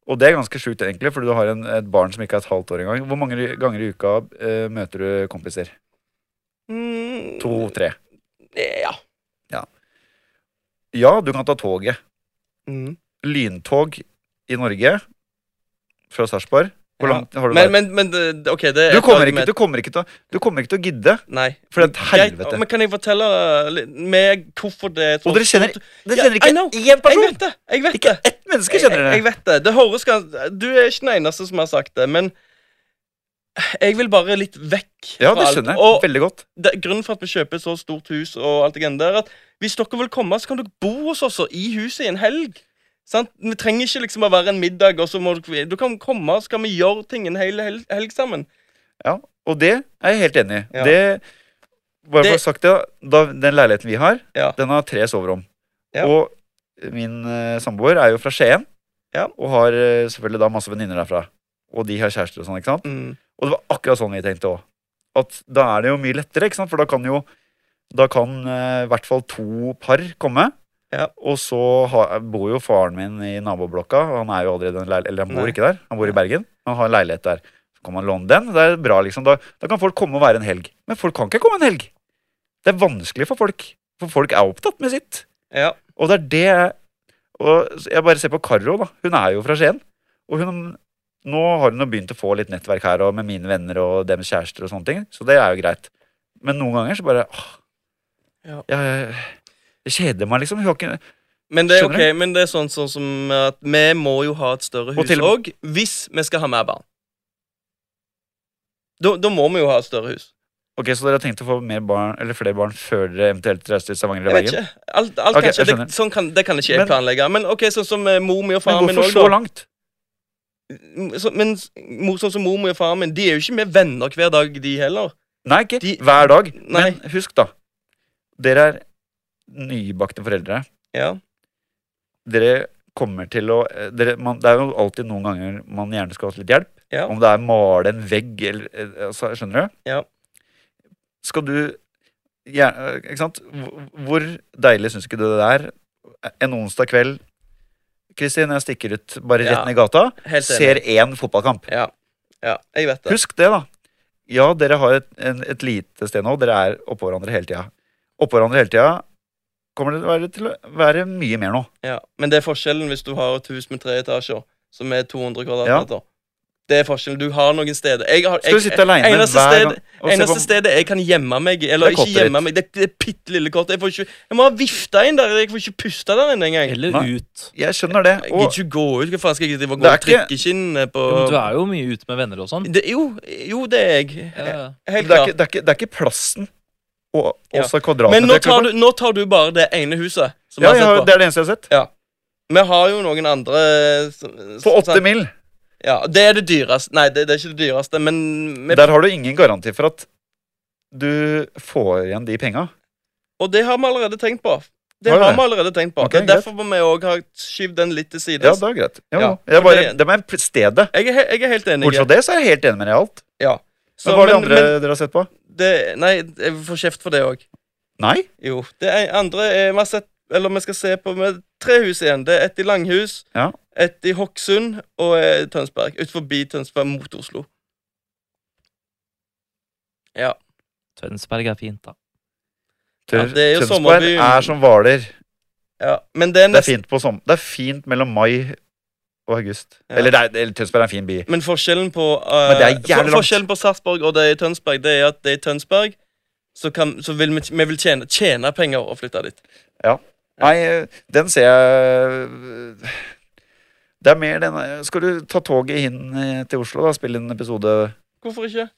[SPEAKER 1] Og det er ganske sjukt, egentlig, fordi du har en, et barn som ikke er et halvt år engang. Hvor mange ganger i uka uh, møter du kompiser?
[SPEAKER 2] Mm,
[SPEAKER 1] To-tre.
[SPEAKER 2] Ja.
[SPEAKER 1] Ja, du kan ta toget.
[SPEAKER 2] Mm.
[SPEAKER 1] Lyntog i Norge fra Sarpsborg. Hvor langt har du
[SPEAKER 2] Men,
[SPEAKER 1] vært?
[SPEAKER 2] men, men det- OK, det
[SPEAKER 1] Du kommer, ikke, du, kommer til, du kommer ikke til å gidde.
[SPEAKER 2] Nei.
[SPEAKER 1] For det er et helvete.
[SPEAKER 2] Men kan jeg fortelle meg hvorfor det er sånn?
[SPEAKER 1] Og dere kjenner, dere kjenner ikke én
[SPEAKER 2] Jeg vet det. Jeg vet
[SPEAKER 1] Ikke ett menneske
[SPEAKER 2] kjenner
[SPEAKER 1] kjenner
[SPEAKER 2] jeg, jeg vet det. Det høres ganske Du er ikke den eneste som har sagt det, men jeg vil bare litt vekk
[SPEAKER 1] Ja, det skjønner jeg
[SPEAKER 2] Og
[SPEAKER 1] veldig godt.
[SPEAKER 2] det, grunnen for at vi kjøper så stort hus, og alt det der, at hvis dere vil komme, så kan dere bo hos oss i huset i en helg. Sant? Vi trenger ikke liksom å være en middag, og så må du, Du kan komme, så kan vi gjøre ting en hel helg, helg sammen.
[SPEAKER 1] Ja, Og det er jeg helt enig i.
[SPEAKER 2] Ja.
[SPEAKER 1] Det, bare for å ha sagt det, da, Den leiligheten vi har,
[SPEAKER 2] Ja.
[SPEAKER 1] den har tre soverom.
[SPEAKER 2] Ja.
[SPEAKER 1] Og min uh, samboer er jo fra Skien,
[SPEAKER 2] Ja.
[SPEAKER 1] og har uh, selvfølgelig da masse venninner derfra. Og de har kjærester og sånn, ikke sant?
[SPEAKER 2] Mm.
[SPEAKER 1] Og det var akkurat sånn vi tenkte òg. At da er det jo mye lettere, ikke sant? For da kan jo Da kan eh, i hvert fall to par komme.
[SPEAKER 2] Ja.
[SPEAKER 1] Og så har, bor jo faren min i naboblokka. Han er jo allerede en Eller han bor
[SPEAKER 2] Nei.
[SPEAKER 1] ikke der, han bor i Bergen. Han har en leilighet der. Så kan man låne den. Det er bra, liksom. Da, da kan folk komme og være en helg. Men folk kan ikke komme en helg. Det er vanskelig for folk. For folk er opptatt med sitt.
[SPEAKER 2] Ja.
[SPEAKER 1] Og det er det Og jeg bare ser på Karo, da. Hun er jo fra Skien. Og hun Nå har hun begynt å få litt nettverk her og med mine venner og deres kjærester og sånne ting. Så det er jo greit. Men noen ganger så bare åh,
[SPEAKER 2] Ja.
[SPEAKER 1] jeg, kjeder meg, liksom. Hun har ikke
[SPEAKER 2] Men det er ok, men det er sånn, sånn som at vi må jo ha et større hus òg, hvis vi skal ha mer barn. Da, da må vi jo ha et større hus.
[SPEAKER 1] Ok, Så dere har tenkt å få mer barn, eller flere barn før dere eventuelt reiser til Stavanger eller Bergen?
[SPEAKER 2] Alt, alt
[SPEAKER 1] okay,
[SPEAKER 2] kan ikke,
[SPEAKER 1] jeg
[SPEAKER 2] det, sånn kan, det kan ikke jeg
[SPEAKER 1] Men-
[SPEAKER 2] planlegge. Men ok, sånn som eh, mor mi og
[SPEAKER 1] Men
[SPEAKER 2] faren min
[SPEAKER 1] hvorfor så langt?
[SPEAKER 2] Så, men sånn som mor mi og faren min, de er jo ikke med venner hver dag, de heller.
[SPEAKER 1] Nei, ikke
[SPEAKER 2] De-
[SPEAKER 1] hver dag.
[SPEAKER 2] Nei.
[SPEAKER 1] Men husk, da. Dere er nybakte foreldre.
[SPEAKER 2] Ja.
[SPEAKER 1] Dere kommer til å eh, dere, man, Det er jo alltid noen ganger man gjerne skal ha litt hjelp.
[SPEAKER 2] Ja.
[SPEAKER 1] Om det er male en vegg eller eh, altså, Skjønner du?
[SPEAKER 2] Ja.
[SPEAKER 1] Skal du ja, eh, Ikke sant? Hvor- deilig syns ikke du det er en onsdag kveld Kristin, jeg stikker ut bare rett ned i gata, ser én fotballkamp.
[SPEAKER 2] Ja. ja, jeg vet det.
[SPEAKER 1] Husk det, da. Ja, dere har et, en, et lite sted nå. Dere er oppå hverandre hele tida. Oppå hverandre hele tida kommer det til å være, til å være mye mer nå.
[SPEAKER 2] Ja. Men det er forskjellen hvis du har et hus med tre etasjer, som er 200
[SPEAKER 1] Ja.
[SPEAKER 2] kvadratmeter. Det er forskjellen. Du har noen steder jeg har,
[SPEAKER 1] Skal du sitte aleine
[SPEAKER 2] eneste
[SPEAKER 1] hver gang sted,
[SPEAKER 2] Eneste
[SPEAKER 1] på
[SPEAKER 2] stedet jeg kan gjemme meg Eller
[SPEAKER 1] er
[SPEAKER 2] ikke gjemme meg, det, det er bitte lille kortet. Jeg, får ikke, jeg må ha vifta inn der. Jeg får ikke puste der inne engang.
[SPEAKER 3] Eller
[SPEAKER 1] Nei.
[SPEAKER 3] ut.
[SPEAKER 1] Jeg skjønner det.
[SPEAKER 2] Jeg
[SPEAKER 1] Og
[SPEAKER 2] gidder ikke gå ut. Hva faen skal jeg drive og gå og trykke skinnene på
[SPEAKER 3] Jo, men du er jo mye ute med venner og sånn.
[SPEAKER 2] jo, jo, det er jeg.
[SPEAKER 3] Ja, ja.
[SPEAKER 2] Helt klart.
[SPEAKER 1] Det, det, det er ikke plassen og
[SPEAKER 2] Ja.
[SPEAKER 1] også kvadratmeter.
[SPEAKER 2] Men nå tar, du, nå tar du bare det ene huset. Som
[SPEAKER 1] ja,
[SPEAKER 2] jeg har sett på.
[SPEAKER 1] Det er det eneste jeg har sett.
[SPEAKER 2] Vi har jo noen andre
[SPEAKER 1] For åtte mil.
[SPEAKER 2] Ja, Det er det dyreste. Nei, det, det er ikke det dyreste, men vi,
[SPEAKER 1] Der har du ingen garanti for at du får igjen de penga.
[SPEAKER 2] Og det har vi allerede tenkt på. Det
[SPEAKER 1] Har
[SPEAKER 2] vi allerede tenkt på.
[SPEAKER 1] Okay,
[SPEAKER 2] det er derfor må vi òg ha skyvd den litt til
[SPEAKER 1] Ja, det er greit. Jo,
[SPEAKER 2] Ja,
[SPEAKER 1] jeg bare,
[SPEAKER 2] det-
[SPEAKER 1] var stedet.
[SPEAKER 2] jeg, er, jeg er helt enig.
[SPEAKER 1] Bortsett fra det, så er jeg helt enig med deg i alt.
[SPEAKER 2] Så,
[SPEAKER 1] Men hva er det
[SPEAKER 2] men-
[SPEAKER 1] andre
[SPEAKER 2] men
[SPEAKER 1] dere har sett på?
[SPEAKER 2] Det, Nei, jeg får kjeft for det òg.
[SPEAKER 1] Nei?
[SPEAKER 2] Jo. Det er andre er, vi har sett Eller vi skal se på med tre hus igjen. Det er ett i Langhus,
[SPEAKER 1] Ja.
[SPEAKER 2] ett i Hokksund og eh, Tønsberg. Ut forbi Tønsberg mot Oslo. Ja.
[SPEAKER 3] Tønsberg er fint, da.
[SPEAKER 2] Ja, det er jo
[SPEAKER 1] Tønsberg
[SPEAKER 2] sommerby.
[SPEAKER 1] er som Hvaler.
[SPEAKER 2] Ja, men det er
[SPEAKER 1] Det er fint på som Det er fint mellom mai og august.
[SPEAKER 2] Ja.
[SPEAKER 1] Eller, det er, eller Tønsberg er en fin by.
[SPEAKER 2] Men forskjellen på uh,
[SPEAKER 1] Men
[SPEAKER 2] for. Forskjellen på Sarpsborg og det i Tønsberg Det er at det i Tønsberg så, kan, så vil vi, vi vil tjene, tjene penger og flytte dit. Ja.
[SPEAKER 1] Nei, eh, den ser jeg Det er mer den Skal du ta toget inn eh, til Oslo da spille en episode
[SPEAKER 2] Hvorfor ikke?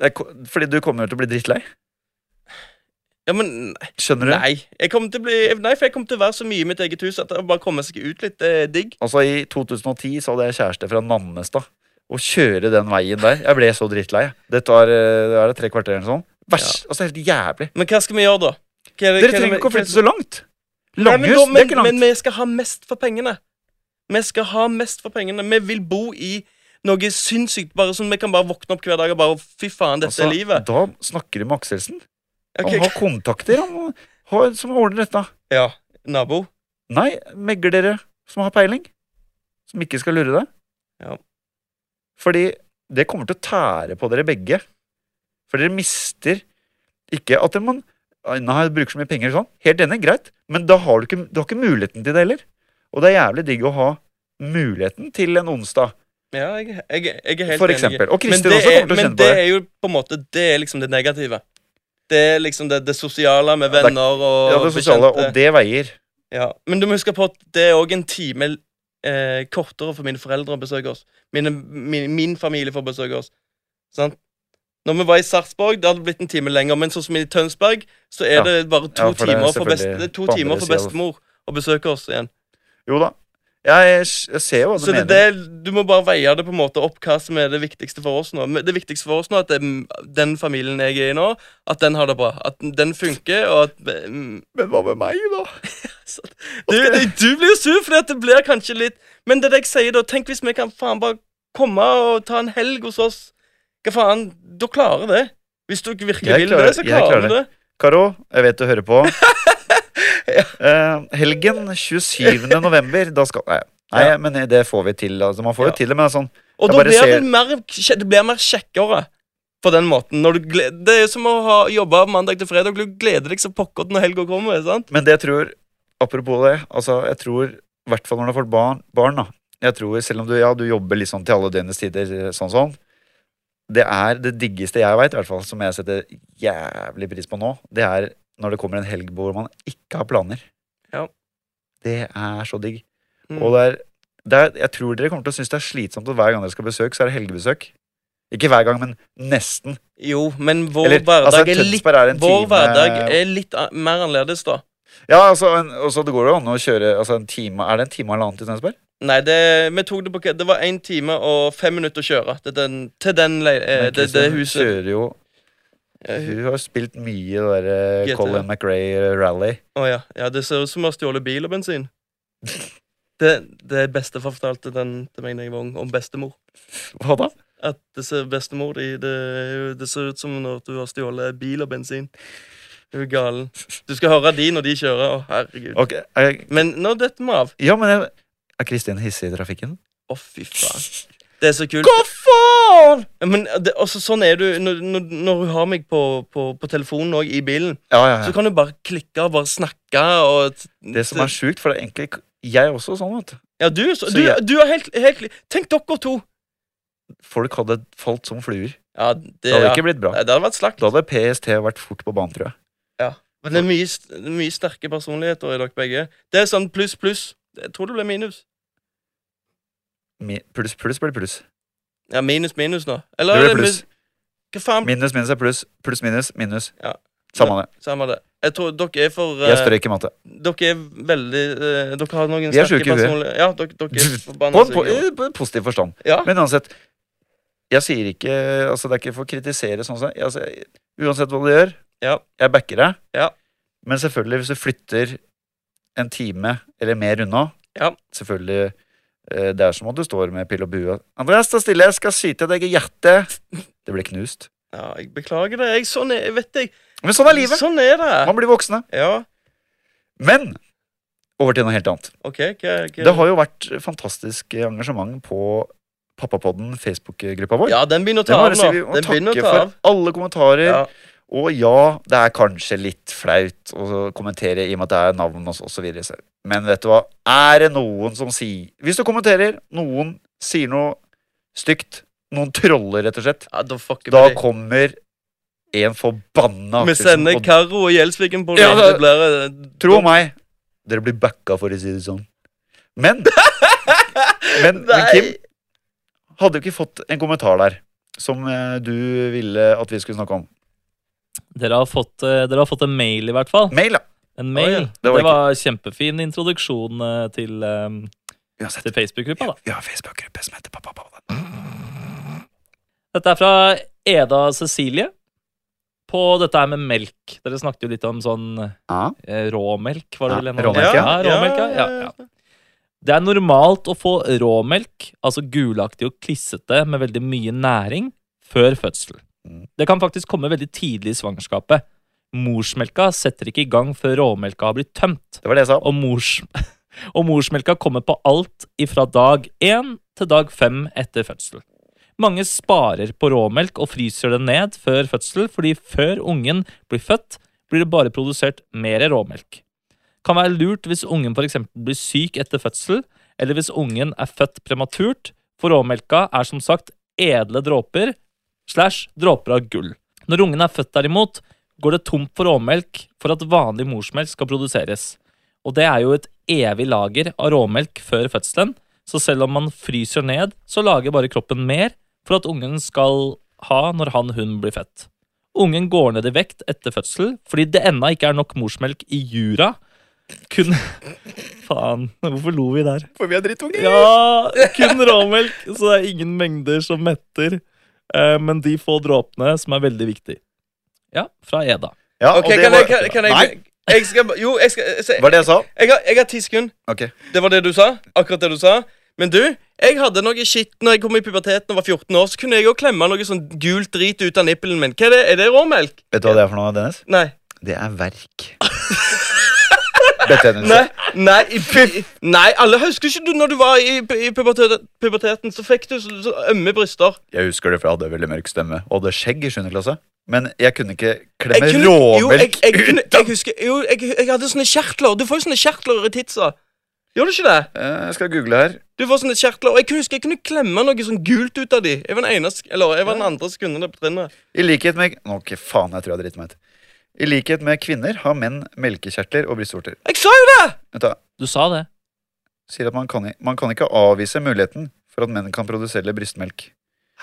[SPEAKER 1] er, Fordi du kommer til å bli drittlei?
[SPEAKER 2] Ja, men
[SPEAKER 1] Skjønner du?
[SPEAKER 2] Nei, jeg kommer til å bli Nei, for jeg kommer til å være så mye i mitt eget hus at det bare kommer seg ut litt. Det er digg.
[SPEAKER 1] Altså I 2010 så hadde jeg kjæreste fra Nannestad. Å kjøre den veien der Jeg ble så drittlei. Det tar eh, er det tre kvarter eller sånn. Vers, Altså helt jævlig.
[SPEAKER 2] Men hva skal vi gjøre, da? Hva er det-
[SPEAKER 1] Dere
[SPEAKER 2] hva er det
[SPEAKER 1] trenger
[SPEAKER 2] vi-
[SPEAKER 1] ikke å
[SPEAKER 2] hva er
[SPEAKER 1] flytte så langt.
[SPEAKER 2] Nei,
[SPEAKER 1] Langhus,
[SPEAKER 2] men, da,
[SPEAKER 1] det er
[SPEAKER 2] men,
[SPEAKER 1] ikke langt.
[SPEAKER 2] men vi skal ha mest for pengene. Vi skal ha mest for pengene. Vi vil bo i noe sinnssykt. Bare sånn Vi kan bare våkne opp hver dag og bare Fy faen, dette
[SPEAKER 1] Altså,
[SPEAKER 2] er livet.
[SPEAKER 1] Da snakker du med Akselsen.
[SPEAKER 2] Ok,
[SPEAKER 1] Han har kontakter han har, som ordner dette.
[SPEAKER 2] Ja, Nabo.
[SPEAKER 1] Nei, meglere som har peiling. Som ikke skal lure deg.
[SPEAKER 2] Ja.
[SPEAKER 1] Fordi det kommer til å tære på dere begge. For dere mister ikke at man Nei, bruker så mye penger sånn. Helt enig, greit. Men da har du ikke, du har ikke muligheten til det heller. Og det er jævlig digg å ha muligheten til en onsdag,
[SPEAKER 2] Ja, jeg, jeg, jeg er helt
[SPEAKER 1] for
[SPEAKER 2] enig.
[SPEAKER 1] eksempel. Og Kristin også
[SPEAKER 2] er,
[SPEAKER 1] kommer til å kjenne på
[SPEAKER 2] det
[SPEAKER 1] Men det.
[SPEAKER 2] er jo på en måte Det er liksom det negative. Det er liksom det, det sosiale med
[SPEAKER 1] det er-
[SPEAKER 2] venner og
[SPEAKER 1] Ja, det sosiale,
[SPEAKER 2] bekjente.
[SPEAKER 1] og det veier.
[SPEAKER 2] Ja, Men du må huske på at det er òg en time eh, kortere for mine foreldre å besøke oss. Mine, min, min familie får besøke oss. Sant? Når vi var i Sarpsborg, det hadde blitt en time lenger. Men sånn som i Tønsberg, så er
[SPEAKER 1] Ja.
[SPEAKER 2] det bare to
[SPEAKER 1] Ja, for det er
[SPEAKER 2] timer for, best, to timer for bestemor å besøke oss igjen.
[SPEAKER 1] Jo da. Jeg, jeg ser jo hva du
[SPEAKER 2] Så
[SPEAKER 1] mener.
[SPEAKER 2] det, du må bare veie det på en måte opp hva som er det viktigste for oss nå. Det viktigste for oss nå er at det, den familien jeg er i nå, at den har det bra. At den funker, og at mm,
[SPEAKER 1] Men hva med meg, da?
[SPEAKER 2] du, du, du blir jo sur fordi at det blir kanskje litt Men det er det jeg sier, da. Tenk hvis vi kan faen bare komme og ta en helg hos oss. Hva faen? Da klarer det. Hvis du virkelig vil det, så klarer
[SPEAKER 1] klarer
[SPEAKER 2] du det.
[SPEAKER 1] Karo, jeg vet du hører på. Eh, helgen 27. november, da skal Nei, nei
[SPEAKER 2] Ja.
[SPEAKER 1] men det får vi til. Altså, man får jo til det, men det er sånn
[SPEAKER 2] Og da blir
[SPEAKER 1] ser-
[SPEAKER 2] det mer, det blir mer kjekkere på den måten. Når du gle- det er som å ha jobba mandag til fredag. Du gleder deg så pokker når helga kommer. sant?
[SPEAKER 1] Men det jeg tror Apropos det, altså, jeg tror i hvert fall når du har fått barn, barn da Jeg tror, selv om du, ja, du jobber liksom til alle døgnets tider, sånn sånn Det er det diggeste jeg veit, i hvert fall, som jeg setter jævlig pris på nå, det er når det kommer en helg hvor man ikke har planer.
[SPEAKER 2] Ja.
[SPEAKER 1] Det er så digg.
[SPEAKER 2] Mm.
[SPEAKER 1] Og det er, det er, jeg tror dere kommer til å synes det er slitsomt at hver gang dere skal besøke, så er det helgebesøk. Ikke hver gang, men nesten.
[SPEAKER 2] Jo, men vår
[SPEAKER 1] Eller,
[SPEAKER 2] hverdag
[SPEAKER 1] altså,
[SPEAKER 2] er litt
[SPEAKER 1] er
[SPEAKER 2] Vår hverdag er litt mer annerledes, da.
[SPEAKER 1] Ja, altså, en, og så det går jo an å kjøre altså, en time Er det en time og halvannen til Tønsberg?
[SPEAKER 2] Nei, det, vi tok det på Det var én time og fem minutter å kjøre til den, til den eh, det, det huset.
[SPEAKER 1] kjører jo Hun har spilt mye det der eh, Colin McRae Rally.
[SPEAKER 2] Å ja. ja. Det ser ut som hun har stjålet bil og bensin. Det, det bestefar fortalte den til meg da jeg var ung, om bestemor.
[SPEAKER 1] Hva da?
[SPEAKER 2] At det ser bestemor det, det ser ut som når du har stjålet bil og bensin. Hun er galen. Du skal høre de når de kjører. Å, herregud.
[SPEAKER 1] Okay, jeg...
[SPEAKER 2] Men nå detter vi av.
[SPEAKER 1] ja, men jeg, Er Kristin hissig i trafikken?
[SPEAKER 2] Å, fy faen. Det er så kult.
[SPEAKER 1] Faen?!
[SPEAKER 2] Men det, også, sånn er du når, når, hun har meg på, på, på telefonen og i bilen.
[SPEAKER 1] Ja, ja,
[SPEAKER 2] Så kan du bare klikke og bare snakke. Og,
[SPEAKER 1] Det som er sjukt, for det er egentlig Jeg er også sånn, vet.
[SPEAKER 2] Ja, du, så,
[SPEAKER 1] Så
[SPEAKER 2] du,
[SPEAKER 1] jeg-
[SPEAKER 2] du er helt, helt Tenk dere to.
[SPEAKER 1] Folk hadde falt som fluer.
[SPEAKER 2] Ja, det,
[SPEAKER 1] Det hadde
[SPEAKER 2] ja.
[SPEAKER 1] ikke blitt bra.
[SPEAKER 2] Nei, det hadde vært slakt.
[SPEAKER 1] Da hadde PST vært fort på banen, tror jeg.
[SPEAKER 2] Ja, Men det er mye, mye sterke personligheter i dere begge. Det er sånn pluss, pluss. Jeg tror det blir minus.
[SPEAKER 1] Pluss, pluss blir pluss.
[SPEAKER 2] Ja, minus, minus nå.
[SPEAKER 1] Det
[SPEAKER 2] Eller
[SPEAKER 1] blir
[SPEAKER 2] er det
[SPEAKER 1] pluss.
[SPEAKER 2] Hva faen?
[SPEAKER 1] Minus, minus er pluss. Pluss, minus, minus.
[SPEAKER 2] Ja.
[SPEAKER 1] Samme det.
[SPEAKER 2] Samme det. Jeg tror dere er for
[SPEAKER 1] Jeg
[SPEAKER 2] eh,
[SPEAKER 1] strøyk i matte.
[SPEAKER 2] Dere er veldig uh, Dere har noen
[SPEAKER 1] er
[SPEAKER 2] sterke personlige. Ja, dere, dere er forbanna
[SPEAKER 1] på, en positiv forstand.
[SPEAKER 2] Ja.
[SPEAKER 1] Men uansett, jeg sier ikke Altså, det er ikke for å kritisere sånn som altså, Uansett hva du gjør,
[SPEAKER 2] Ja.
[SPEAKER 1] jeg backer deg.
[SPEAKER 2] Ja.
[SPEAKER 1] Men selvfølgelig, hvis du flytter en time eller mer unna
[SPEAKER 2] Ja.
[SPEAKER 1] Selvfølgelig Det er som om du står med pil og bue. 'Andreas, stå stille, jeg skal skyte deg i hjertet.' Det ble knust.
[SPEAKER 2] ja, jeg beklager det. Jeg, sånn er, vet jeg.
[SPEAKER 1] Men sånn er livet.
[SPEAKER 2] Sånn er det.
[SPEAKER 1] Man blir voksne.
[SPEAKER 2] Ja,
[SPEAKER 1] Men over til noe helt annet.
[SPEAKER 2] OK. okay, okay.
[SPEAKER 1] Det har jo vært fantastisk engasjement på Pappapodden, Facebook-gruppa vår.
[SPEAKER 2] Ja, den begynner å ta av nå. Den begynner å ta
[SPEAKER 1] for alle kommentarer.
[SPEAKER 2] Ja.
[SPEAKER 1] Og ja, det er kanskje litt flaut å kommentere i og med at det er navn og så videre. Men vet du hva? Er det noen som sier Hvis du kommenterer, noen sier noe stygt, noen troller, rett og slett,
[SPEAKER 2] Ja, da
[SPEAKER 1] da kommer en forbanna
[SPEAKER 2] Vi sender
[SPEAKER 1] og
[SPEAKER 2] Karo og Gjelsviken på
[SPEAKER 1] Ja,
[SPEAKER 2] det. blir eh,
[SPEAKER 1] Tro meg, dere blir backa, for å si det sånn. Men Men, men Kim, hadde du ikke fått en kommentar der som eh, du ville at vi skulle snakke om?
[SPEAKER 3] Dere har, fått, eh, dere har fått en mail, i hvert fall.
[SPEAKER 1] Mail, ja.
[SPEAKER 3] En mail.
[SPEAKER 2] ja.
[SPEAKER 1] Det
[SPEAKER 3] Det
[SPEAKER 1] var
[SPEAKER 3] var,
[SPEAKER 1] ikke-
[SPEAKER 3] kjempefin introduksjon eh, til,
[SPEAKER 1] sett
[SPEAKER 3] til Facebook-gruppa. da.
[SPEAKER 1] Vi har Facebook-gruppe som heter Pappa Pappa.
[SPEAKER 3] Dette er fra Eda Cecilie. På dette her med melk. Dere snakket jo litt om sånn
[SPEAKER 1] Ja.
[SPEAKER 3] eh, råmelk, var det
[SPEAKER 1] Ja,
[SPEAKER 3] vel? en
[SPEAKER 1] råmelk, ja.
[SPEAKER 3] ja. råmelk, ja. ja, ja. Det er normalt å få råmelk, altså gulaktig og klissete med veldig mye næring, før fødsel. Det kan faktisk komme veldig tidlig i svangerskapet. Morsmelka setter ikke i gang før råmelka har blitt tømt.
[SPEAKER 1] Det var det jeg sa.
[SPEAKER 3] Og, mors, og morsmelka kommer på alt ifra dag én til dag fem etter fødsel. Mange sparer på råmelk og fryser det ned før fødsel, fordi før ungen blir født, blir det bare produsert mer råmelk. Kan være lurt hvis ungen f.eks. blir syk etter fødsel, eller hvis ungen er født prematurt, for råmelka er som sagt edle dråper slash dråper av gull. Når ungen er født derimot, går det tomt for råmelk for at vanlig morsmelk skal produseres. Og det er jo et evig lager av råmelk før fødselen, så selv om man fryser ned, så lager bare kroppen mer for at ungen skal ha når han/hun blir født. Ungen går ned i vekt etter fødsel fordi det ennå ikke er nok morsmelk i jura. Kun Faen, hvorfor lo vi der?
[SPEAKER 1] For vi er drittunger.
[SPEAKER 3] Ja, kun råmelk, så det er ingen mengder som metter. Eh, men de få dråpene som er veldig viktig. Ja, fra Eda.
[SPEAKER 1] Ja,
[SPEAKER 2] Ok,
[SPEAKER 1] og det
[SPEAKER 2] kan
[SPEAKER 1] var,
[SPEAKER 2] jeg, kan, kan jeg,
[SPEAKER 1] Nei,
[SPEAKER 2] jeg skal, Jo, jeg skal se,
[SPEAKER 1] var det jeg sa?
[SPEAKER 2] jeg, har, jeg har ti sekunder.
[SPEAKER 1] Ok.
[SPEAKER 2] Det var det du sa. Akkurat det du sa. Men du, jeg hadde noe shit når jeg kom i puberteten og var 14 år. Så kunne jeg òg klemme noe sånn gult drit ut av nippelen min. Hva er det? Er det råmelk?
[SPEAKER 1] Vet du hva det er for noe, Dennis?
[SPEAKER 2] Nei.
[SPEAKER 1] Det er verk. Er
[SPEAKER 2] Nei, nei, i, nei alle husker ikke du når du var i, i puberteten, puberteten, så fikk du så, så ømme bryster.
[SPEAKER 1] Jeg husker det, for jeg hadde veldig mørk stemme og hadde skjegg i 7. klasse. Men jeg kunne ikke klemme råmelk ut av
[SPEAKER 2] jeg husker Jo, jeg, jeg hadde sånne kjertler. Du får jo sånne kjertler i titsa. Gjør du ikke det?
[SPEAKER 1] Eh, Jeg skal google her.
[SPEAKER 2] Du får sånne kjertler, og jeg kunne huske jeg kunne klemme noe sånn gult ut av de. Jeg var den ene, eller jeg var den andre som kunne det på trinnet.
[SPEAKER 1] I likhet med Nå, Ok, faen, jeg tror jeg driter meg ut. I likhet med kvinner har menn melkekjertler og brystvorter.
[SPEAKER 2] Jeg sa jo det!
[SPEAKER 1] Vent da,
[SPEAKER 3] Du sa det.
[SPEAKER 1] sier at man kan, i- man kan ikke avvise muligheten for at menn kan produsere brystmelk.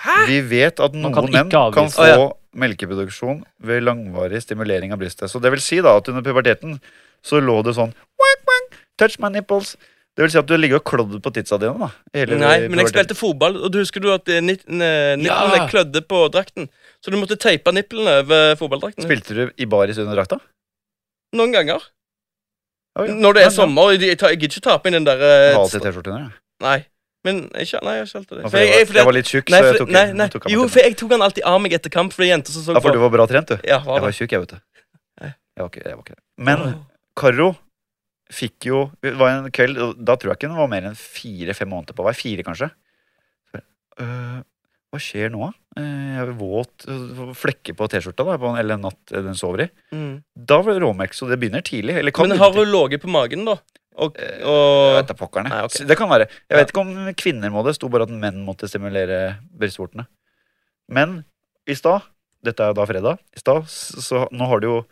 [SPEAKER 2] Hæ?
[SPEAKER 1] Vi vet at
[SPEAKER 3] Man
[SPEAKER 1] noen
[SPEAKER 3] kan
[SPEAKER 1] menn
[SPEAKER 3] ikke
[SPEAKER 1] kan
[SPEAKER 3] avvise.
[SPEAKER 1] få
[SPEAKER 2] Å, ja.
[SPEAKER 1] melkeproduksjon ved langvarig stimulering av brystet. Så det vil si da at under puberteten så lå det sånn wang, wang, Touch my nipples. Det vil si at du ligger og klødde på titsa dine. da
[SPEAKER 2] Nei, men jeg spilte fotball, og du husker du at eh, nip- nipplene
[SPEAKER 3] Ja.
[SPEAKER 2] klødde på drakten? Så du måtte teipe nipplene over fotballdrakten.
[SPEAKER 1] Spilte du i baris under drakta?
[SPEAKER 2] Noen ganger.
[SPEAKER 1] Oh, ja.
[SPEAKER 2] Når det er
[SPEAKER 1] ja.
[SPEAKER 2] sommer. Jeg, tar- jeg gidder ikke ta på inn den der eh,
[SPEAKER 1] Jeg har T-skjorte under. jeg.
[SPEAKER 2] Nei. Men ikke, nei, jeg har det. For
[SPEAKER 1] for jeg,
[SPEAKER 2] jeg-
[SPEAKER 1] var,
[SPEAKER 2] fordi
[SPEAKER 1] jeg var litt tjukk, så jeg tok,
[SPEAKER 2] nei,
[SPEAKER 1] jeg
[SPEAKER 2] nei.
[SPEAKER 1] tok
[SPEAKER 2] Jo, for jeg tok han alltid av meg etter kamp, for det jenter som så
[SPEAKER 1] Ja, for du var bra trent, du.
[SPEAKER 2] Ja, var
[SPEAKER 1] Jeg var tjukk, jeg, vet du. Jeg var ikke, jeg var ikke. Men Karo fikk jo Det var en kveld, da tror jeg ikke den var mer enn fire-fem måneder på vei. Fire, kanskje. Øh, hva skjer nå, da? Øh, Jeg er våt øh, Flekker på T-skjorta, da, på en, eller en natt øh, den sover i.
[SPEAKER 2] Mm.
[SPEAKER 1] Da var det råmelk, så det begynner tidlig. Eller kan
[SPEAKER 2] Men har hun ligget på magen, da? Og,
[SPEAKER 1] Eh, Jeg
[SPEAKER 2] og
[SPEAKER 1] vet da pokkerne.
[SPEAKER 2] Nei,
[SPEAKER 1] okay. Det kan være. Jeg
[SPEAKER 2] Ja.
[SPEAKER 1] vet ikke om kvinner må det. Sto bare at menn måtte stimulere brystvortene. Men i stad, dette er jo da fredag, i stad, så, nå har det jo eh,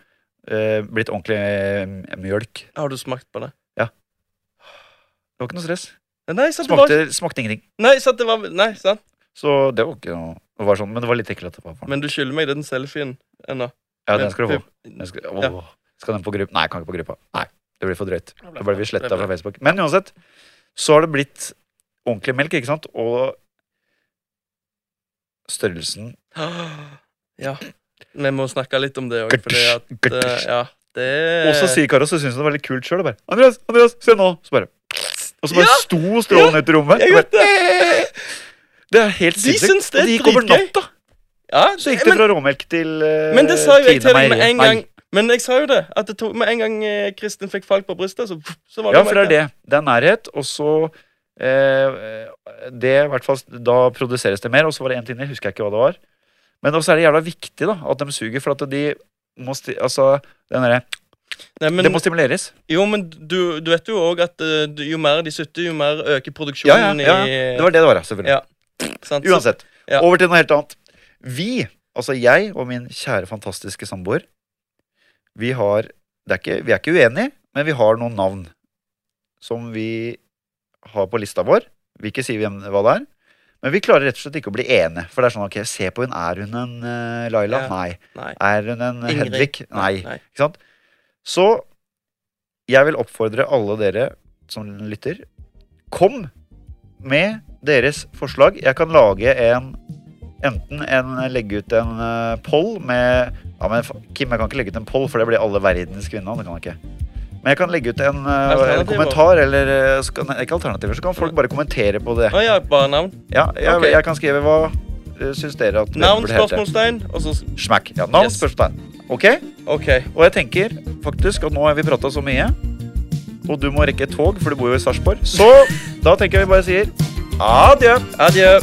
[SPEAKER 1] blitt ordentlig eh, mjølk.
[SPEAKER 2] Har du smakt på det? Ja.
[SPEAKER 1] Det var ikke noe stress.
[SPEAKER 2] Nei, sant, det var,
[SPEAKER 1] Smakte, smakte ingenting.
[SPEAKER 2] nei, sant, det var Nei, sant.
[SPEAKER 1] Så det var ikke noe det var sånn, Men det var litt ekkelt.
[SPEAKER 2] Men du skylder meg den selfien ennå.
[SPEAKER 1] Ja, den skal du få. Den skal,
[SPEAKER 2] Ja.
[SPEAKER 1] skal den på gruppa? Nei, jeg kan ikke på gruppa. Nei, Det blir for drøyt. Da blir vi sletta fra Facebook. Men uansett, så har det blitt ordentlig melk, ikke sant? Og størrelsen
[SPEAKER 2] Ja. Vi må snakke litt om det òg, fordi at eh, Ja, det
[SPEAKER 1] Og så sier Karo så syns hun det var litt kult sjøl. Andreas, Andreas, se nå! Så bare Og så bare
[SPEAKER 2] Ja,
[SPEAKER 1] sto strålen ut i rommet.
[SPEAKER 2] jeg vet
[SPEAKER 1] det. Det er helt
[SPEAKER 2] De
[SPEAKER 1] sinnssykt.
[SPEAKER 2] syns det er
[SPEAKER 1] Og det gikk over natta.
[SPEAKER 2] Ja,
[SPEAKER 1] Så gikk det
[SPEAKER 2] men,
[SPEAKER 1] fra råmelk til uh,
[SPEAKER 2] men det sa jo jeg til deg med en gang. Men jeg sa jo det. At det med en gang eh, Kristin fikk falt på brystet, så, så var det
[SPEAKER 1] Ja, for det er det. Det er nærhet, og så eh, Det i hvert fall Da produseres det mer. Og så var det en ting jeg husker jeg ikke hva det var. Men også er det jævla viktig da at de suger, for at de må altså, den derre
[SPEAKER 2] Nei, men,
[SPEAKER 1] Det må stimuleres.
[SPEAKER 2] jo, men du, du vet jo òg at uh, jo mer de sutter, jo mer øker
[SPEAKER 1] Ja, ja,
[SPEAKER 2] produksjonen
[SPEAKER 1] ja.
[SPEAKER 2] i
[SPEAKER 1] Det var det det var, selvfølgelig.
[SPEAKER 2] Ja. sant? Så-
[SPEAKER 1] Uansett.
[SPEAKER 2] Ja.
[SPEAKER 1] Over til noe helt annet. Vi, altså jeg og min kjære, fantastiske samboer, vi har det er ikke, Vi er ikke uenige, men vi har noen navn som vi har på lista vår. Vi ikke sier hvem, hva det er. Men vi klarer rett og slett ikke å bli enige. For det er sånn, ok, se på hun. Er hun en uh, Laila?
[SPEAKER 2] Ja.
[SPEAKER 1] Nei.
[SPEAKER 2] Nei.
[SPEAKER 1] Er hun en
[SPEAKER 2] Ingrid?
[SPEAKER 1] Hedvig? Nei.
[SPEAKER 2] Nei.
[SPEAKER 1] Ikke sant? Så jeg vil oppfordre alle dere som lytter, kom med deres forslag. Jeg kan lage en Enten en, legge ut en uh, poll med ja, men, Kim, jeg kan ikke legge ut en poll, for det blir alle verdens kvinner. Det kan jeg ikke. Men jeg kan legge ut en, eh, en kommentar, eller eh, kan, Ikke alternativer, så kan folk bare kommentere på det.
[SPEAKER 2] Ah, ja, bare navn.
[SPEAKER 1] Ja, jeg,
[SPEAKER 2] okay.
[SPEAKER 1] jeg kan skrive hva uh, syns dere at
[SPEAKER 2] Navn, spørsmålstegn, og så
[SPEAKER 1] Smack. Ja, navn,
[SPEAKER 2] Yes.
[SPEAKER 1] spørsmålstegn. Ok?
[SPEAKER 2] OK.
[SPEAKER 1] Og jeg tenker faktisk at nå har vi prata så mye, og du må rekke et tog, for du bor jo i Sarpsborg. Så da tenker jeg vi bare sier adjø.
[SPEAKER 2] Adjø.